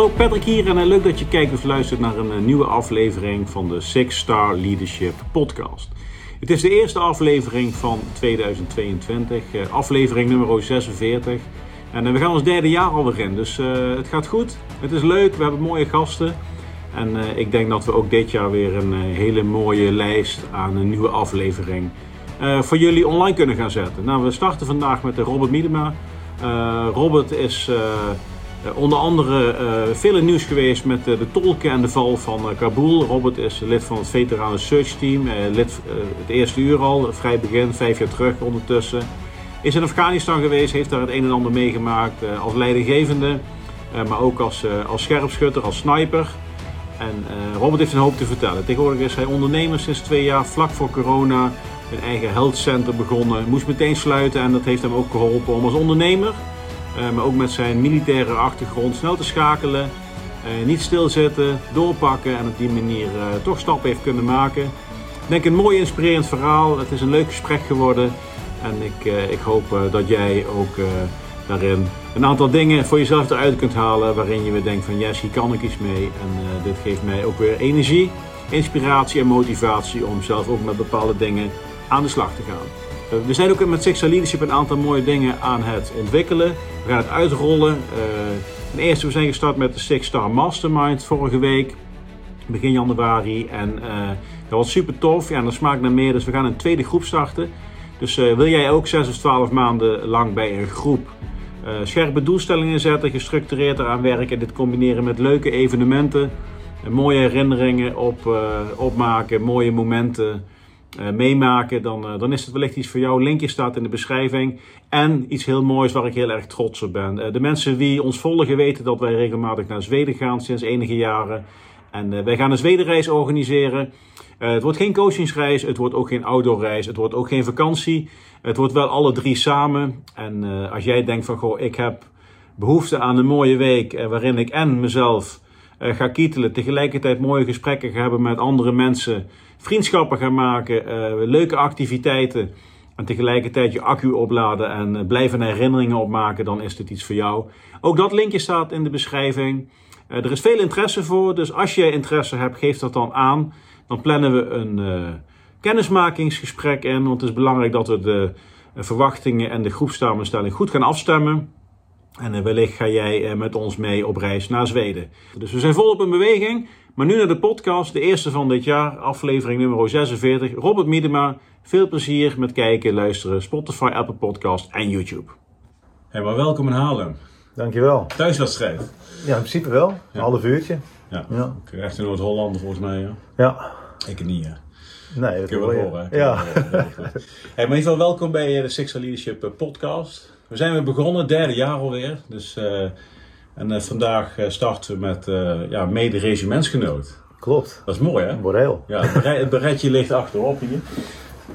Hallo Patrick hier en leuk dat je kijkt of luistert naar een nieuwe aflevering van de Six Star Leadership Podcast. Het is de eerste aflevering van 2022, aflevering nummer 46. En we gaan ons derde jaar alweer in, dus het gaat goed. Het is leuk, we hebben mooie gasten. En ik denk dat we ook dit jaar weer een hele mooie lijst aan een nieuwe aflevering voor jullie online kunnen gaan zetten. Nou, we starten vandaag met Robert Miedema. Robert is onder andere uh, veel nieuws geweest met uh, de tolken en de val van Kabul. Robert is lid van het veteranen search team, lid het eerste uur al, vrij begin, vijf jaar terug ondertussen. Is in Afghanistan geweest, heeft daar het een en ander meegemaakt als leidinggevende, maar ook als, als scherpschutter, als sniper. En Robert heeft een hoop te vertellen. Tegenwoordig is hij ondernemer sinds twee jaar, vlak voor corona, een eigen health center begonnen. Moest meteen sluiten en dat heeft hem ook geholpen om als ondernemer eh, maar ook met zijn militaire achtergrond snel te schakelen. Uh, niet stilzitten, doorpakken en op die manier uh, toch stappen heeft kunnen maken. Ik denk een mooi inspirerend verhaal. Het is een leuk gesprek geworden. En ik, ik hoop dat jij ook daarin een aantal dingen voor jezelf eruit kunt halen. Waarin je weer denkt van yes, hier kan ik iets mee. En dit geeft mij ook weer energie, inspiratie en motivatie om zelf ook met bepaalde dingen aan de slag te gaan. Eh, we zijn ook met Six Leadership een aantal mooie dingen aan het ontwikkelen. We gaan het uitrollen. Uh, ten eerste, we zijn gestart met de Six Star Mastermind vorige week, begin januari. En uh, dat was super tof. Ja, en dat smaakt naar meer. Dus we gaan een tweede groep starten. Dus wil jij ook 6 of 12 maanden lang bij een groep scherpe doelstellingen zetten, gestructureerd eraan werken, dit combineren met leuke evenementen, mooie herinneringen op, opmaken, mooie momenten. Uh, meemaken, dan, uh, dan is het wellicht iets voor jou. Linkje staat in de beschrijving. En iets heel moois waar ik heel erg trots op ben. Uh, de mensen die ons volgen weten dat wij regelmatig naar Zweden gaan sinds enige jaren. En wij gaan een Zwedenreis organiseren. het wordt geen coachingsreis, het wordt ook geen outdoorreis, het wordt ook geen vakantie. Het wordt wel alle drie samen. En als jij denkt van, goh, ik heb behoefte aan een mooie week waarin ik en mezelf ga kietelen, tegelijkertijd mooie gesprekken ga hebben met andere mensen vriendschappen gaan maken, uh, leuke activiteiten en tegelijkertijd je accu opladen en uh, blijven herinneringen opmaken, dan is dit iets voor jou. Ook dat linkje staat in de beschrijving. Uh, er is veel interesse voor, dus als je interesse hebt, geef dat dan aan. Dan plannen we een kennismakingsgesprek in, want het is belangrijk dat we de verwachtingen en de groepsamenstelling goed gaan afstemmen. En wellicht ga jij met ons mee op reis naar Zweden. Dus we zijn volop in beweging. Maar nu naar de podcast, de eerste van dit jaar, aflevering nummer 46. Robert Miedema, veel plezier met kijken, luisteren, Spotify, Apple Podcast en YouTube. Hey, maar welkom in Haarlem. Dankjewel. Thuiswedstrijd. Ja, in principe wel. Een half uurtje. Ja, ja. echt in Noord-Holland volgens mij. Ja. ja. Ik niet, hè. Nee, dat Kun je wel horen. Ja. hey, maar in ieder geval welkom bij eh, de Six Leadership eh, podcast. We zijn weer begonnen, derde jaar alweer. Dus... Uh, en uh, vandaag uh, starten we met uh, ja, mede-regimentsgenoot. Klopt. Dat is mooi hè? Boreel. Ja, het, berei het bereidje ligt achterop hier.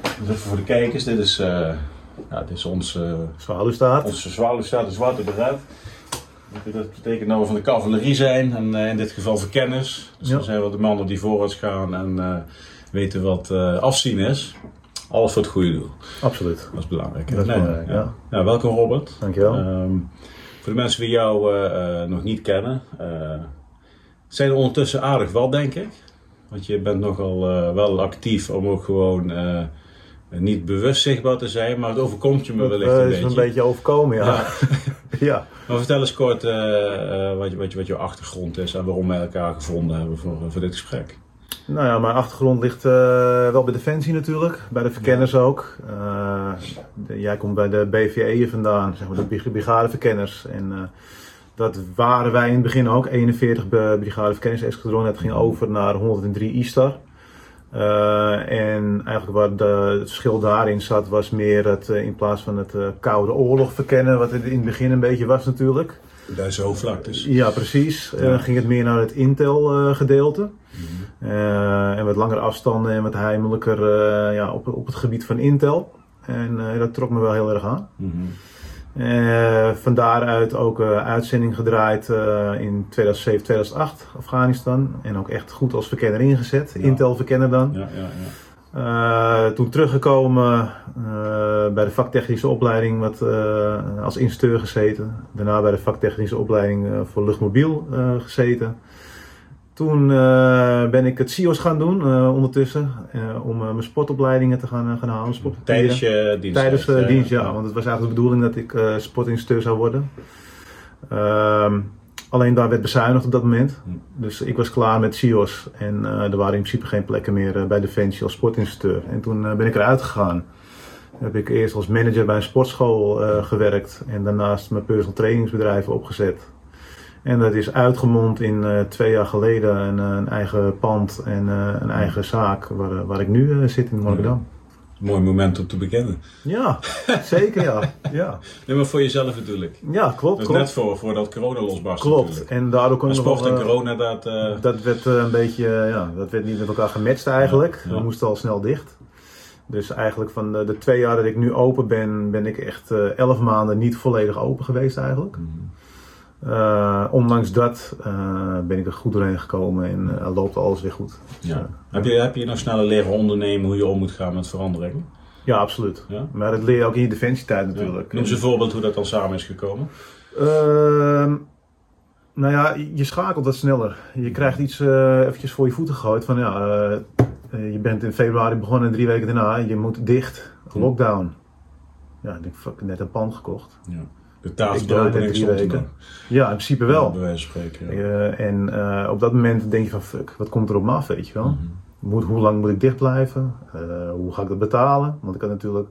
Dus even voor de kijkers, dit is, ja, dit is ons, zwaluwstaat. onze zwaluwstaat, de zwarte beret. Dat betekent dat we van de cavalerie zijn en in dit geval verkenners. Dus ja. dan zijn we de mannen die vooruit gaan en weten wat afzien is. Alles voor het goede doel. Absoluut. Dat is belangrijk. Dat is nee, belangrijk, ja. ja. welkom Robert. Dankjewel. Um, voor de mensen die jou uh, uh, nog niet kennen, uh, zijn er ondertussen aardig wat, denk ik. Want je bent nogal wel actief om ook gewoon niet bewust zichtbaar te zijn, maar het overkomt je me wellicht een beetje. Het is een beetje overkomen, ja. ja. ja. Maar vertel eens kort wat, wat, wat jouw achtergrond is en waarom wij elkaar gevonden hebben voor, voor dit gesprek. Nou ja, mijn achtergrond ligt uh, wel bij Defensie natuurlijk, bij de verkenners ja. ook. Uh, de, jij komt bij de BVE vandaan, zeg maar de brigadeverkenners. En uh, dat waren wij in het begin ook, 41 brigadeverkenners esquadron. Het ging over naar 103 ISTAR. en eigenlijk waar de, het verschil daarin zat, was meer het in plaats van het koude oorlog verkennen, wat het in het begin een beetje was natuurlijk. Bij zo'n vlaktes. Ja, precies. Ja. ging het meer naar het Intel gedeelte. Mm -hmm. uh, en wat langere afstanden en wat heimelijker uh, ja, op, op het gebied van Intel. En dat trok me wel heel erg aan. Mm -hmm. van daaruit ook uitzending gedraaid in 2007, 2008 Afghanistan. En ook echt goed als verkenner ingezet. Ja. Intel verkenner dan. Ja, Uh, toen teruggekomen uh, bij de vaktechnische opleiding wat, uh, als instructeur gezeten. Daarna bij de vaktechnische opleiding voor luchtmobiel gezeten. Toen ben ik het CIO's gaan doen ondertussen. om mijn sportopleidingen te gaan, gaan halen. Tijdens je dienst? Tijdens de dienst, ja. Want het was eigenlijk de bedoeling dat ik sportinstructeur zou worden. Ehm, Alleen daar werd bezuinigd op dat moment. Hm. Dus ik was klaar met CIO's. En uh, er waren in principe geen plekken meer uh, bij Defensie als sportinstructeur. En toen uh, ben ik eruit gegaan. Heb ik eerst als manager bij een sportschool gewerkt. En daarnaast mijn personal trainingsbedrijf opgezet. En dat is uitgemond in twee jaar geleden een, een eigen pand en een eigen zaak waar, waar ik nu zit in Monnikendam mooi moment om te beginnen. Ja, zeker ja. ja. Nee, maar voor jezelf natuurlijk. Ja, klopt. Dus klopt. net voor, voordat corona losbarst Klopt. Natuurlijk. En daardoor kon maar sport nog, en corona, dat... Uh... Dat werd uh, een beetje, ja, dat werd niet met elkaar gematcht eigenlijk. Ja, ja. We moesten al snel dicht. Dus eigenlijk van de, de, twee jaar dat ik nu open ben, ben ik echt elf maanden niet volledig open geweest eigenlijk. Mm -hmm. Uh, ondanks dat uh, ben ik er goed doorheen gekomen en uh, loopt alles weer goed. Ja. heb, je, heb je nog sneller leren ondernemen hoe je om moet gaan met veranderingen? Ja, absoluut. Ja? Maar dat leer je ook in je defensietijd natuurlijk. Ja. Noem eens een voorbeeld hoe dat dan samen is gekomen. Ehm, nou ja, je schakelt wat sneller. Je krijgt iets eventjes voor je voeten gegooid van ja, je bent in februari begonnen en drie weken daarna, je moet dicht, lockdown. Ja, ik heb net een pand gekocht. Ja. De tafel drie weken. Ja, in principe wel. Ja, bij wijze van spreken, ja. uh, en uh, op dat moment denk je van fuck, wat komt er op me af, weet je wel? Mm -hmm. moet, hoe lang moet ik dicht blijven? Uh, hoe ga ik dat betalen? Want ik had natuurlijk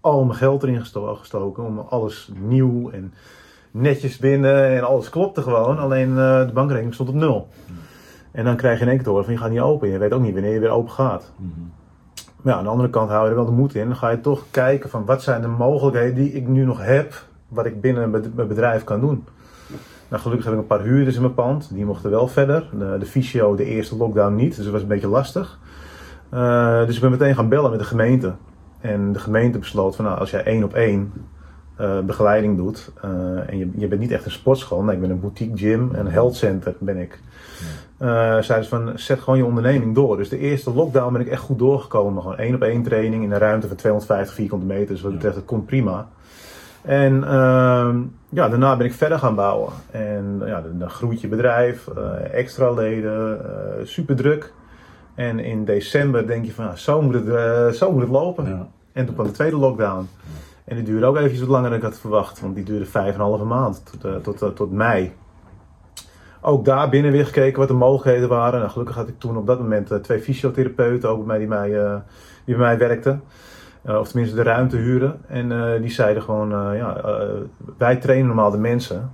al mijn geld erin gesto gestoken om alles nieuw en netjes binnen en alles klopte gewoon. Alleen de bankrekening stond op nul. Mm -hmm. En dan krijg je in één keer horen van je gaat niet open. Je weet ook niet wanneer je weer open gaat. Mm -hmm. Maar ja, aan de andere kant hou je er wel de moed in. Dan ga je toch kijken van wat zijn de mogelijkheden die ik nu nog heb wat ik binnen mijn bedrijf kan doen. Nou, gelukkig heb ik een paar huurders in mijn pand. Die mochten wel verder. De, de fysio, de eerste lockdown niet. Dus dat was een beetje lastig. Uh, dus ik ben meteen gaan bellen met de gemeente. En de gemeente besloot van nou, als jij één op één uh, begeleiding doet. Uh, en je, je bent niet echt een sportschool. Nee, ik ben een boutique gym en een health center ben ik. Ja. zeiden ze van zet gewoon je onderneming door. Dus de eerste lockdown ben ik echt goed doorgekomen. Gewoon één op één training in een ruimte van 250 vierkante meter. Dus wat betreft, het komt prima. En uh, ja, daarna ben ik verder gaan bouwen. En ja, dan, groeit je bedrijf, uh, extra leden, uh, super druk. En in december denk je van, nou, zo, moet het, uh, zo moet het lopen. Ja. En toen kwam de tweede lockdown. En die duurde ook eventjes wat langer dan ik had verwacht. Want die duurde vijf en een halve maand, tot, tot, tot mei. Ook daar binnen weer gekeken wat de mogelijkheden waren. Nou, gelukkig had ik toen op dat moment twee fysiotherapeuten ook bij mij die, mij, die bij mij werkten. Uh, of tenminste de ruimte huren. En uh, die zeiden gewoon, uh, ja, wij trainen normaal de mensen.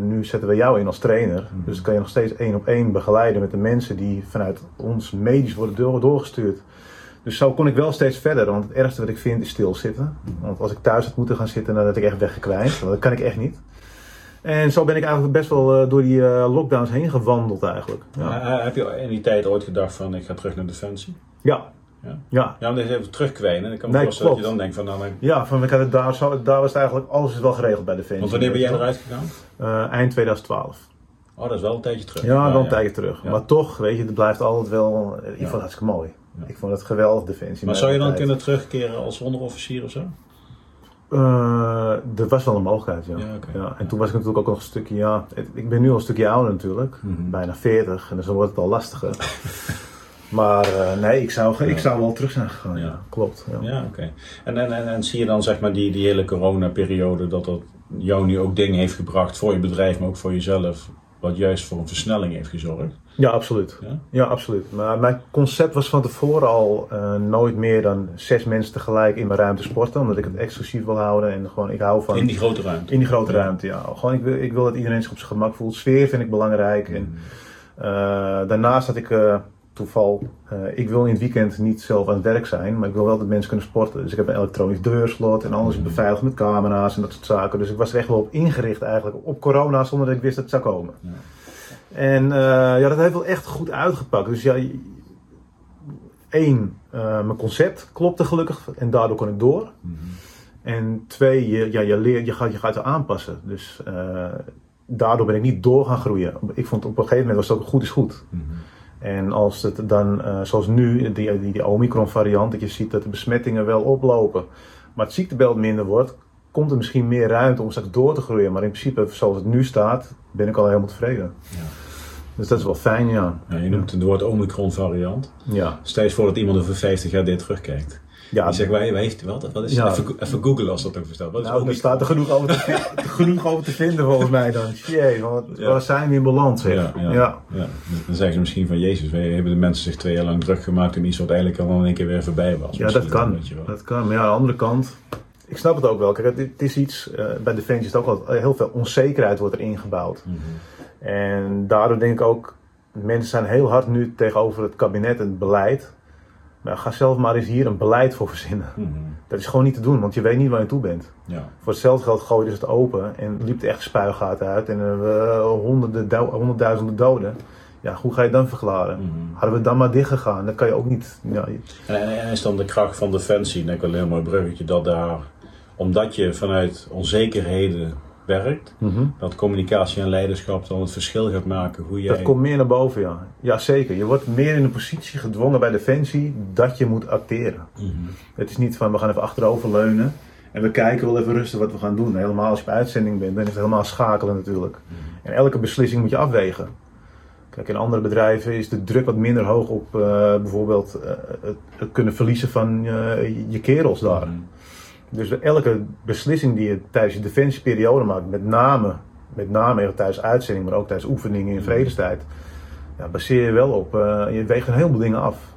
nu zetten we jou in als trainer. Mm -hmm. Dus dan kan je nog steeds één op één begeleiden met de mensen die vanuit ons medisch worden door, doorgestuurd. Dus zo kon ik wel steeds verder. Want het ergste wat ik vind is stilzitten. Want als ik thuis had moeten gaan zitten, dan had ik echt weggekwijnd. Dat kan ik echt niet. En zo ben ik eigenlijk best wel door die lockdowns heen gewandeld eigenlijk. Ja. heb je in die tijd ooit gedacht van ik ga terug naar Defensie? Ja, ja. Ja. Ja, om eens even terugkwijnen. Ik kan me nee, voorstellen dat je dan denkt van nou... Dan... Ja, van, ik had het daar, daar was het eigenlijk, alles is wel geregeld bij Defensie. Want wanneer ben jij eruit gegaan? Uh, eind 2012. Oh, dat is wel een tijdje terug. Ja, wel een tijdje terug. Ja. Maar toch, weet je, het blijft altijd wel... Ik vond het hartstikke mooi. Ik vond het geweldig, Defensie. Maar zou je dan tijd. kunnen terugkeren als onderofficier of zo? Uh, er was wel een mogelijkheid, ja. Ja, okay. ja. En toen was ik natuurlijk ook nog een stukje, ja, ik ben nu al een stukje ouder natuurlijk, Mhm. mm -hmm. bijna 40, en dus dan wordt het al lastiger. Maar uh, nee, ik zou, ik zou wel terug zijn gegaan. Ja, klopt. Ja, oké. Okay. En, en, en, en, zie je dan zeg maar die, die hele coronaperiode dat dat jou nu ook dingen heeft gebracht voor je bedrijf, maar ook voor jezelf, wat juist voor een versnelling heeft gezorgd? Ja, absoluut. Ja, ja absoluut. Maar mijn concept was van tevoren al uh, nooit meer dan zes mensen tegelijk in mijn ruimte sporten, omdat ik het exclusief wil houden en gewoon ik hou van. In die grote ruimte. In die grote ja. ruimte, ja. Gewoon ik wil, ik wil dat iedereen zich op zijn gemak voelt. Sfeer vind ik belangrijk. Mm. En uh, daarnaast had ik toeval. Uh, ik wil in het weekend niet zelf aan het werk zijn, maar ik wil wel dat mensen kunnen sporten. Dus ik heb een elektronisch deurslot en alles Mhm. beveiligd met camera's en dat soort zaken. Dus ik was er echt wel op ingericht eigenlijk op corona zonder dat ik wist dat het zou komen. Ja. En uh, ja, dat heeft wel echt goed uitgepakt. Dus ja, één, uh, mijn concept klopte gelukkig en daardoor kon ik door. Mhm. En twee, je, ja, je, leert, je, gaat, je gaat er aanpassen. Dus daardoor ben ik niet door gaan groeien. Ik vond op een gegeven moment was het ook goed is goed. Mhm. En als het dan, uh, zoals nu, die, die, die Omicron variant, dat je ziet dat de besmettingen wel oplopen, maar het ziektebeeld minder wordt, komt er misschien meer ruimte om straks door te groeien. Maar in principe, zoals het nu staat, ben ik al helemaal tevreden. Ja. Dus dat is wel fijn, ja. ja je noemt het woord Omicron variant. Ja. Stel je voor dat iemand over 50 jaar dit terugkijkt. Ja. Die zegt, wij, wij heeft wat? Wat is ja. even, even googlen als dat ook verstaat. Wat is nou, er staat er genoeg over, te, genoeg over te vinden volgens mij dan. Jee, wat, ja. waar zijn we in balans? Zeg. Ja, ja, ja. Dan zeggen ze misschien van, Jezus, wij hebben de mensen zich twee jaar lang druk gemaakt en iets wat eigenlijk al in één keer weer voorbij was. Ja, dat kan. Dat kan. Maar ja, aan de andere kant, ik snap het ook wel. Kijk, het, is iets, uh, bij Defensie is het ook al heel veel onzekerheid wordt er ingebouwd. Mm -hmm. En daardoor denk ik ook, mensen zijn heel hard nu tegenover het kabinet en het beleid. Maar ga zelf maar eens hier een beleid voor verzinnen. Mhm. Dat is gewoon niet te doen, want je weet niet waar je toe bent. Ja. Voor hetzelfde geld gooiden ze het open en liep het echt spuigaten uit. En uh, honderden, honderdduizenden doden. Ja, hoe ga je dan verklaren? Mm Hadden we dan maar dicht gegaan, dan kan je ook niet. Ja. En, en, is dan de kracht van Defensie, denk ik wel een heel mooi bruggetje, dat daar, omdat je vanuit onzekerheden werkt, mhm. dat communicatie en leiderschap dan het verschil gaat maken hoe jij... Dat komt meer naar boven, ja. Ja, zeker. Je wordt meer in een positie gedwongen bij Defensie dat je moet acteren. Mhm. Het is niet van we gaan even achterover leunen en we kijken wel even rustig wat we gaan doen. Helemaal als je bij uitzending bent, dan is het helemaal schakelen natuurlijk. Mhm. En elke beslissing moet je afwegen. Kijk, in andere bedrijven is de druk wat minder hoog op uh, bijvoorbeeld uh, het, kunnen verliezen van uh, je kerels daar. Dus elke beslissing die je tijdens je defensieperiode maakt, met name, met name tijdens uitzending, maar ook tijdens oefeningen in vredestijd, ja, baseer je wel op, uh, je weegt een heleboel dingen af.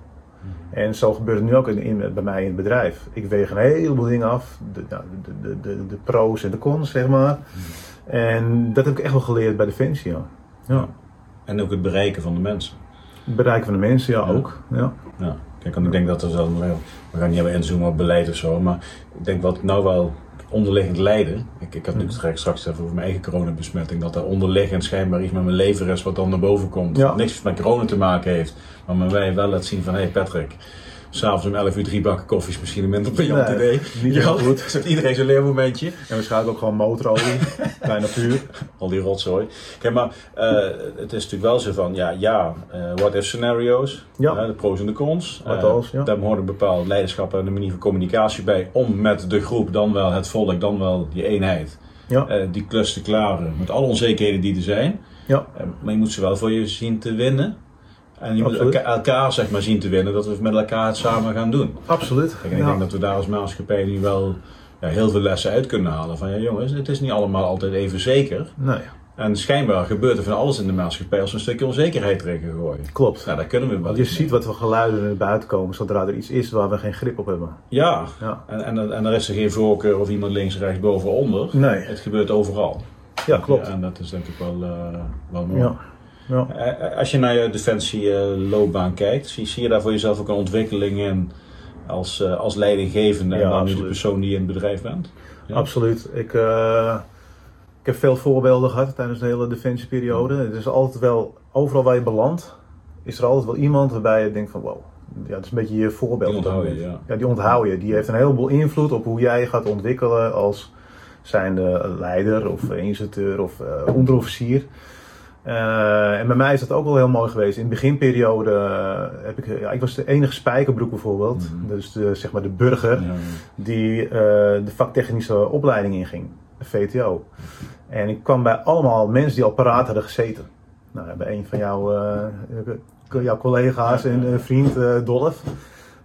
En zo gebeurt het nu ook in, bij mij in het bedrijf. Ik weeg een heleboel dingen af, de, de, de, de, de pro's en de cons, zeg maar. En dat heb ik echt wel geleerd bij Defensie. Ja. ja. En ook het bereiken van de mensen. Het bereiken van de mensen, ja, ook. Ja. ja. Kijk, en ik denk dat er zo, we gaan niet hebben inzoomen op beleid of zo, maar ik denk wat nou wel onderliggend lijden. Ik, ik had natuurlijk straks even over mijn eigen coronabesmetting, dat er onderliggend schijnbaar iets met mijn lever is wat dan naar boven komt. Ja. Niks met corona te maken heeft, maar met mij wel laat zien van hé hey Patrick, S'avonds om 11 uur drie bakken koffie is misschien een minder briljant idee. Niet heel goed. Zet iedereen zijn leermomentje. En waarschijnlijk ook gewoon motorolie, bijna puur. Al die rotzooi. Kijk, maar uh, het is natuurlijk wel zo van, ja, ja, uh, what if scenario's. Ja. Uh, de pros en de cons. Wat als, ja. Daar hoort een bepaald leiderschap en een manier van communicatie bij. Om met de groep, dan wel het volk, dan wel die eenheid. Ja. die klus te klaren. Met alle onzekerheden die er zijn. Ja. maar je moet ze wel voor je zien te winnen. En je moet elkaar, zeg maar zien te winnen, dat we met elkaar het samen gaan doen. Absoluut. En ik denk dat we daar als maatschappij nu wel ja, heel veel lessen uit kunnen halen. Van ja jongens, het is niet allemaal altijd even zeker. Nee. En schijnbaar gebeurt er van alles in de maatschappij als we een stukje onzekerheid erin gooien. Klopt. Nou, daar kunnen we wel. Je ziet wat we geluiden naar buiten komen zodra er iets is waar we geen grip op hebben. Ja, ja. En, en, en er is er geen voorkeur of iemand links, rechts, boven, onder. Nee. Het gebeurt overal. Ja, klopt. Ja, en dat is denk ik wel, uh, wel mooi. Ja. Ja. Eh, als je naar je defensieloopbaan kijkt, zie, zie je daar voor jezelf ook een ontwikkeling in als, eh, als leidinggevende en dan nu de persoon die je in het bedrijf bent? Ja. Absoluut. Ik, uh, ik heb veel voorbeelden gehad tijdens de hele defensieperiode. Het is altijd wel, overal waar je belandt, is er altijd wel iemand waarbij je denkt van wow, ja, dat is een beetje je voorbeeld. Die onthoud je, ja. ja. die onthoud je. Die heeft een heleboel invloed op hoe jij gaat ontwikkelen als zijnde leider of instructeur of uh, onderofficier. Uh, en bij mij is dat ook wel heel mooi geweest. In de beginperiode uh, heb ik, ja, ik was de enige spijkerbroek bijvoorbeeld, mm -hmm. dus de, zeg maar de burger, ja, ja. die uh, de vaktechnische opleiding inging, de VTO. En ik kwam bij allemaal mensen die al paraat hadden gezeten. Nou, bij een van jouw, jouw collega's en vriend Dolf.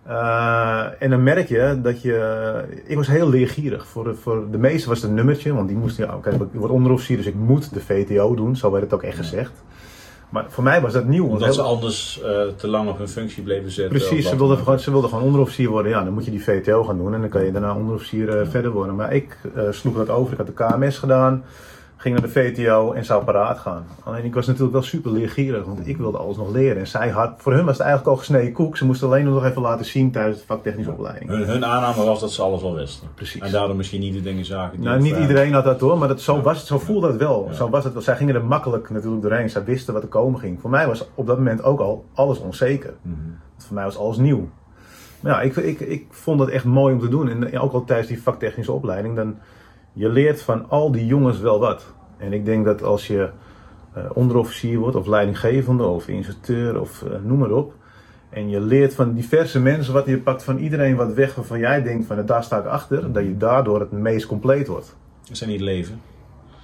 Uh, en dan merk je dat je. Ik was heel leergierig. Voor de, voor de meesten was het een nummertje, want die moesten. Ja, oké, ik word onderofficier, dus ik moet de VTO doen. Zo werd het ook echt gezegd. Maar voor mij was dat nieuw. Omdat ze anders uh, te lang op hun functie bleven zitten. Precies, ze wilden, gewoon, ze wilden gewoon onderofficier worden. Ja, dan moet je die VTO gaan doen en dan kan je daarna onderofficier uh, verder worden. Maar ik sloeg dat over. Ik had de KMS gedaan ging naar de VTO en zou paraat gaan. Alleen ik was natuurlijk wel super leergierig, want ik wilde alles nog leren. En zij had, voor hun was het eigenlijk al gesneden koek. Ze moesten alleen nog even laten zien tijdens de vaktechnische opleiding. Hun, hun, aanname was dat ze alles wel wisten. Precies. En daardoor misschien niet de dingen zagen. Die nou, niet iedereen had dat hoor, maar dat, zo, was het, zo voelde het wel. Zo was het, zij gingen er makkelijk natuurlijk doorheen. Zij wisten wat er komen ging. Voor mij was op dat moment ook al alles onzeker. Mm -hmm. Voor mij was alles nieuw. Maar ja, ik, ik, ik vond het echt mooi om te doen. En ook al tijdens die vaktechnische opleiding, dan je leert van al die jongens wel wat. En ik denk dat als je eh, onderofficier wordt, of leidinggevende, of instructeur, of eh, noem maar op. En je leert van diverse mensen wat je pakt van iedereen wat weg waarvan jij denkt van daar sta ik achter, dat je daardoor het meest compleet wordt. Is dat niet leven?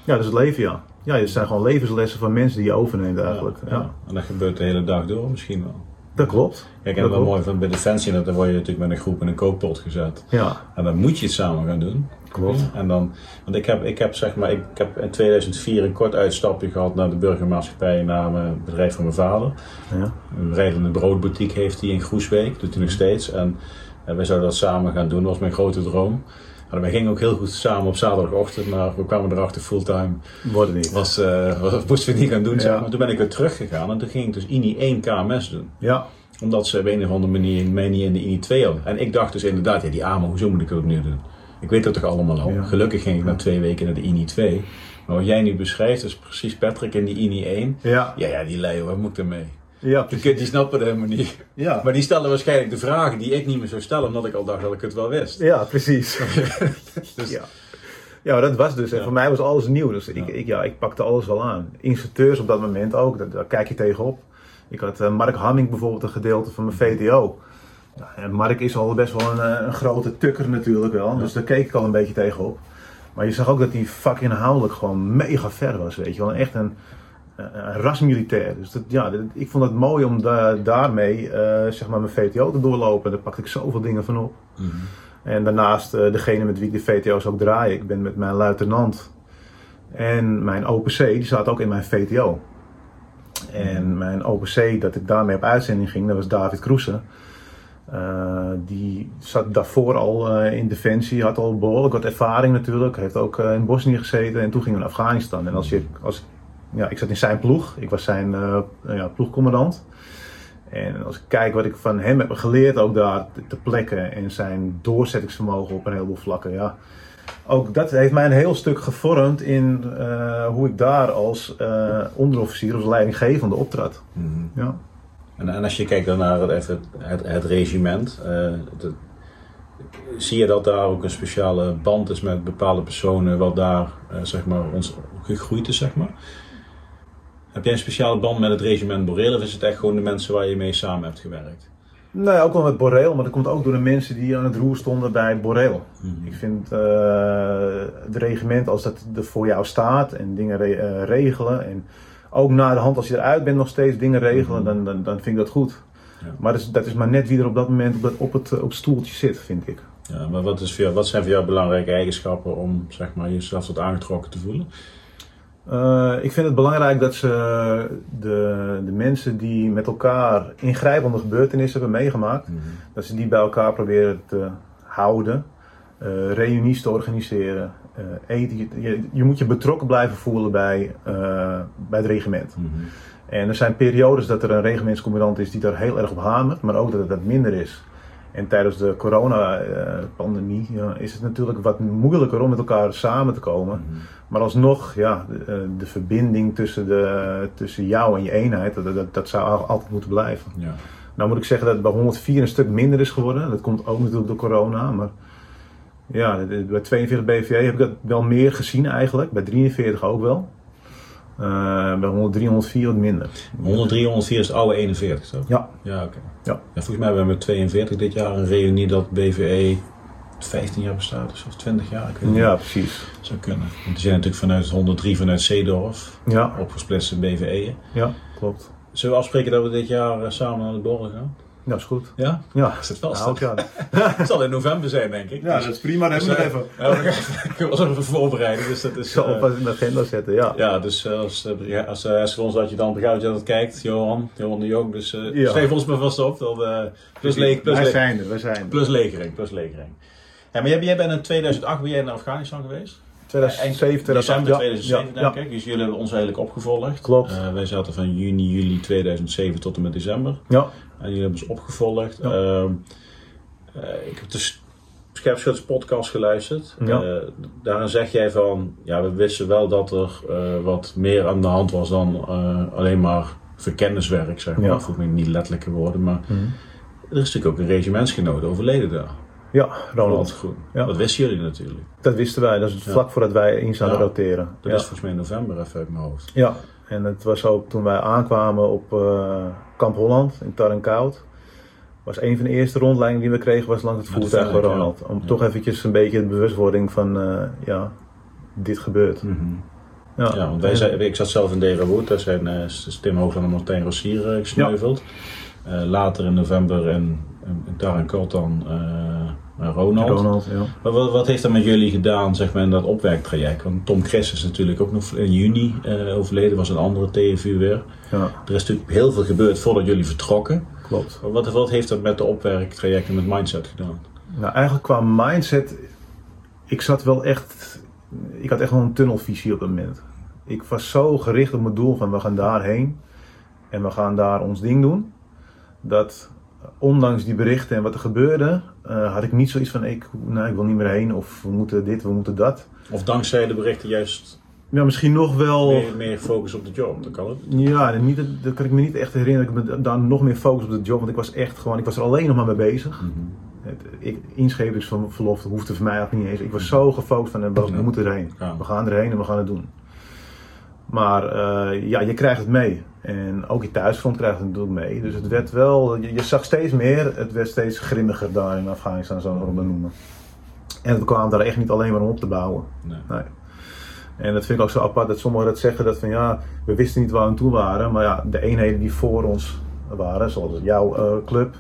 Ja, dat is het leven, ja. Ja, het zijn gewoon levenslessen van mensen die je overneemt eigenlijk. Ja, Ja. En dat gebeurt de hele dag door misschien wel. Dat klopt. Kijk, en Dat wel klopt. mooi van bij Defensie, dat dan word je natuurlijk met een groep in een kookpot gezet. Ja, En dan moet je het samen gaan doen. Klopt. En dan, want ik heb, ik heb zeg maar, ik heb in 2004 een kort uitstapje gehad naar de burgermaatschappij, naar mijn bedrijf van mijn vader. Ja. Een rijdende broodboutique heeft hij in Groesbeek, doet hij nog steeds. En eh, wij zouden dat samen gaan doen, dat was mijn grote droom. En wij gingen ook heel goed samen op zaterdagochtend, maar we kwamen erachter fulltime. Wordt het niet. Was, eh, was, moesten we niet gaan doen, zeg Ja. maar. Toen ben ik weer teruggegaan en toen ging ik dus INI 1 KMS doen. Ja, Omdat ze op een of andere manier mij niet in de INI 2 hadden. En ik dacht dus inderdaad, ja, die AMO, hoezo moet ik dat opnieuw doen? Ik weet dat toch allemaal al. Ja. Gelukkig ging ik na twee weken naar de INI 2. Maar wat jij nu beschrijft, is precies Patrick in die INI 1. ja, Ja, ja, die Leo, wat moet ik ermee? ja, De die snappen het helemaal niet. ja. Maar die stellen waarschijnlijk de vragen die ik niet meer zou stellen, omdat ik al dacht dat ik het wel wist. Ja, precies. Dus, Ja. Ja, dat was dus. En Ja. voor mij was alles nieuw. Dus ik, Ja. ik, ja, ik pakte alles wel aan. Instructeurs op dat moment ook, daar, daar kijk je tegenop. Ik had eh, Mark Hamming bijvoorbeeld een gedeelte van mijn VTO. En Mark is al best wel een, eh, een grote tukker natuurlijk wel. Dus daar keek ik al een beetje tegenop. Maar je zag ook dat hij vakinhoudelijk gewoon mega ver was. Weet je wel. Echt een, een rasmilitair. Dus dat, ja, dat- ik vond het mooi om da- daarmee eh, zeg maar mijn VTO te doorlopen. Daar pakte ik zoveel dingen van op. Mhm. En daarnaast eh, degene met wie ik de VTO's ook draai. Ik ben met mijn luitenant en mijn OPC, die zaten ook in mijn VTO. En mijn OPC, dat ik daarmee op uitzending ging, dat was David Kroesen. Eh, die zat daarvoor al eh, in Defensie, had al behoorlijk wat ervaring natuurlijk. Heeft ook eh, in Bosnië gezeten en toen ging hij naar Afghanistan. En als je, als, ja, ik zat in zijn ploeg, ik was zijn ja, ploegcommandant. En als ik kijk wat ik van hem heb geleerd, ook daar te- ter plekke en zijn doorzettingsvermogen op een heleboel vlakken, ja. Ook dat heeft mij een heel stuk gevormd in hoe ik daar als onderofficier, als leidinggevende optrad. Mhm. Ja. En, en als je kijkt dan naar het, het, het regiment, eh, de- zie je dat daar ook een speciale band is met bepaalde personen, wat daar eh, zeg maar ons gegroeid is, zeg maar? Heb jij een speciale band met het regiment Boreel of is het echt gewoon de mensen waar je mee samen hebt gewerkt? Nee, ook wel met Boreel, maar dat komt ook door de mensen die aan het roer stonden bij Boreel. Ik vind eh, het regiment, als dat er voor jou staat en dingen re- regelen. En ook na de hand, als je eruit bent, nog steeds dingen regelen, dan, dan, dan vind ik dat goed. Ja. Maar dat is, dat is maar net wie er op dat moment op, dat, op, het, eh, op het stoeltje zit, vind ik. Ja, maar wat, is voor jou, wat zijn voor jou belangrijke eigenschappen om zeg maar, jezelf tot aangetrokken te voelen? Eh, ik vind het belangrijk dat ze de, de mensen die met elkaar ingrijpende gebeurtenissen hebben meegemaakt, dat ze die bij elkaar proberen te houden, eh reunies te organiseren. Eh, eten. Je, je, moet je betrokken blijven voelen bij, eh, bij het regiment. En er zijn periodes dat er een regimentscommandant is die daar heel erg op hamert, maar ook dat het wat minder is. En tijdens de coronapandemie ja, is het natuurlijk wat moeilijker om met elkaar samen te komen. Maar alsnog, ja, de, eh, de verbinding tussen, de, tussen jou en je eenheid, dat, dat, dat zou al- altijd moeten blijven. Ja. Nou moet ik zeggen dat het bij 104 een stuk minder is geworden. Dat komt ook natuurlijk door corona. Maar ja, bij 42 BVA heb ik dat wel meer gezien eigenlijk. Bij 43 ook wel. Eh, bij 103, 104 wat minder. 103, 104 is het oude 41, toch? Ja, Ja, oké. Ja. Ja, volgens mij hebben we met 42 dit jaar een reunie dat BVE 15 jaar bestaat, dus of 20 jaar. Ik weet niet. ja precies. Zou kunnen. Want die zijn natuurlijk vanuit 103 vanuit Zeedorf Ja, opgesplitst in BVE. ja klopt. Zullen we afspreken dat we dit jaar eh, samen naar de borrel gaan? Ja, is goed. Ja? Ja, Is het vast? Nou, ja. Het zal in november zijn, denk ik. ja, Dus- dat is prima. Dan dus, hebben we eh, even. Ja, we gaan- ik was even voorbereiden, dus dat Ik is... zal eh, alvast in de agenda zetten, ja. ja, dus eh, als, ja, als, ons dat je dan begrijpt dat je dat kijkt, Johan, Johan de Jong, dus Ja. schrijf ons maar vast op. Dan, plus, leeg, plus, wij zijn er, wij zijn er. plus legering, plus legering. Ja, maar jij, jij bent in 2008 ben jij naar Afghanistan geweest? 2007, December 2008, 2007 ja, denk ik. Dus jullie hebben ons eigenlijk opgevolgd. Klopt. Wij zaten van juni, juli 2007 tot en met december. Ja, En jullie hebben ons opgevolgd. Ja. Ehm, eh, ik heb de Scherpschutters podcast geluisterd. Ja. Eh, daarin zeg jij van, ja, we wisten wel dat er eh, wat meer aan de hand was dan alleen maar verkenniswerk, zeg maar. Ja. Me niet letterlijke woorden, maar Mhm. er is natuurlijk ook een regimentsgenoot overleden daar. ja Ronald. Groen. Ja. Dat wisten jullie natuurlijk. Dat wisten wij, dat is vlak voordat wij in zouden roteren. Dat is volgens mij in november even uit mijn hoofd. Ja, En het was ook toen wij aankwamen op uh, Kamp Holland in Tarrenkoud. Was een van de eerste rondleidingen die we kregen was langs het voertuig van Ronald. Om toch eventjes een beetje de bewustwording van uh, ja, dit gebeurt. Mm -hmm. Ja, ja, want wij zijn, ik zat zelf in Derawood, daar zijn uh, Tim Hoogland en Martijn Rossier gesneuveld. Later in november in, in, in Tarrenkoud dan Ronald. Ronald ja. maar wat, wat, heeft dat met jullie gedaan zeg maar, in dat opwerktraject? Want Tom Chris is natuurlijk ook nog in juni overleden, was een andere TFU weer. Ja. Er is natuurlijk heel veel gebeurd voordat jullie vertrokken. Klopt. Wat, wat heeft dat met de opwerktrajecten met mindset gedaan? Nou, eigenlijk qua mindset, ik zat wel echt, ik had echt wel een tunnelvisie op dat moment. Ik was zo gericht op mijn doel van we gaan daarheen en we gaan daar ons ding doen. Dat ondanks die berichten en wat er gebeurde, uh, had ik niet zoiets van ik, nou, ik wil niet meer heen of we moeten dit, we moeten dat. Of dankzij de berichten juist ja, misschien nog wel. Meer, meer focus op de job, dat kan het. Ja, niet, dat kan ik me niet echt herinneren. Dat ik me dan nog meer focus op de job, want ik was echt gewoon, ik was er alleen nog maar mee bezig. Mm -hmm. Het, ik, inschepingverlof hoefde voor mij ook niet eens. Ik was zo gefocust van, we, we moeten erheen. Ja. We gaan erheen en we gaan het doen. Maar uh, ja, je krijgt het mee. En ook je thuisfront krijgt het natuurlijk mee. Dus het werd wel, je, je zag steeds meer, het werd steeds grimmiger daar in Afghanistan, zo we noemen. En we kwamen daar echt niet alleen maar om op te bouwen. Nee. nee. En dat vind ik ook zo apart dat sommigen dat zeggen dat van ja, we wisten niet waar we aan toe waren. Maar ja, de eenheden die voor ons waren, zoals jouw uh, club,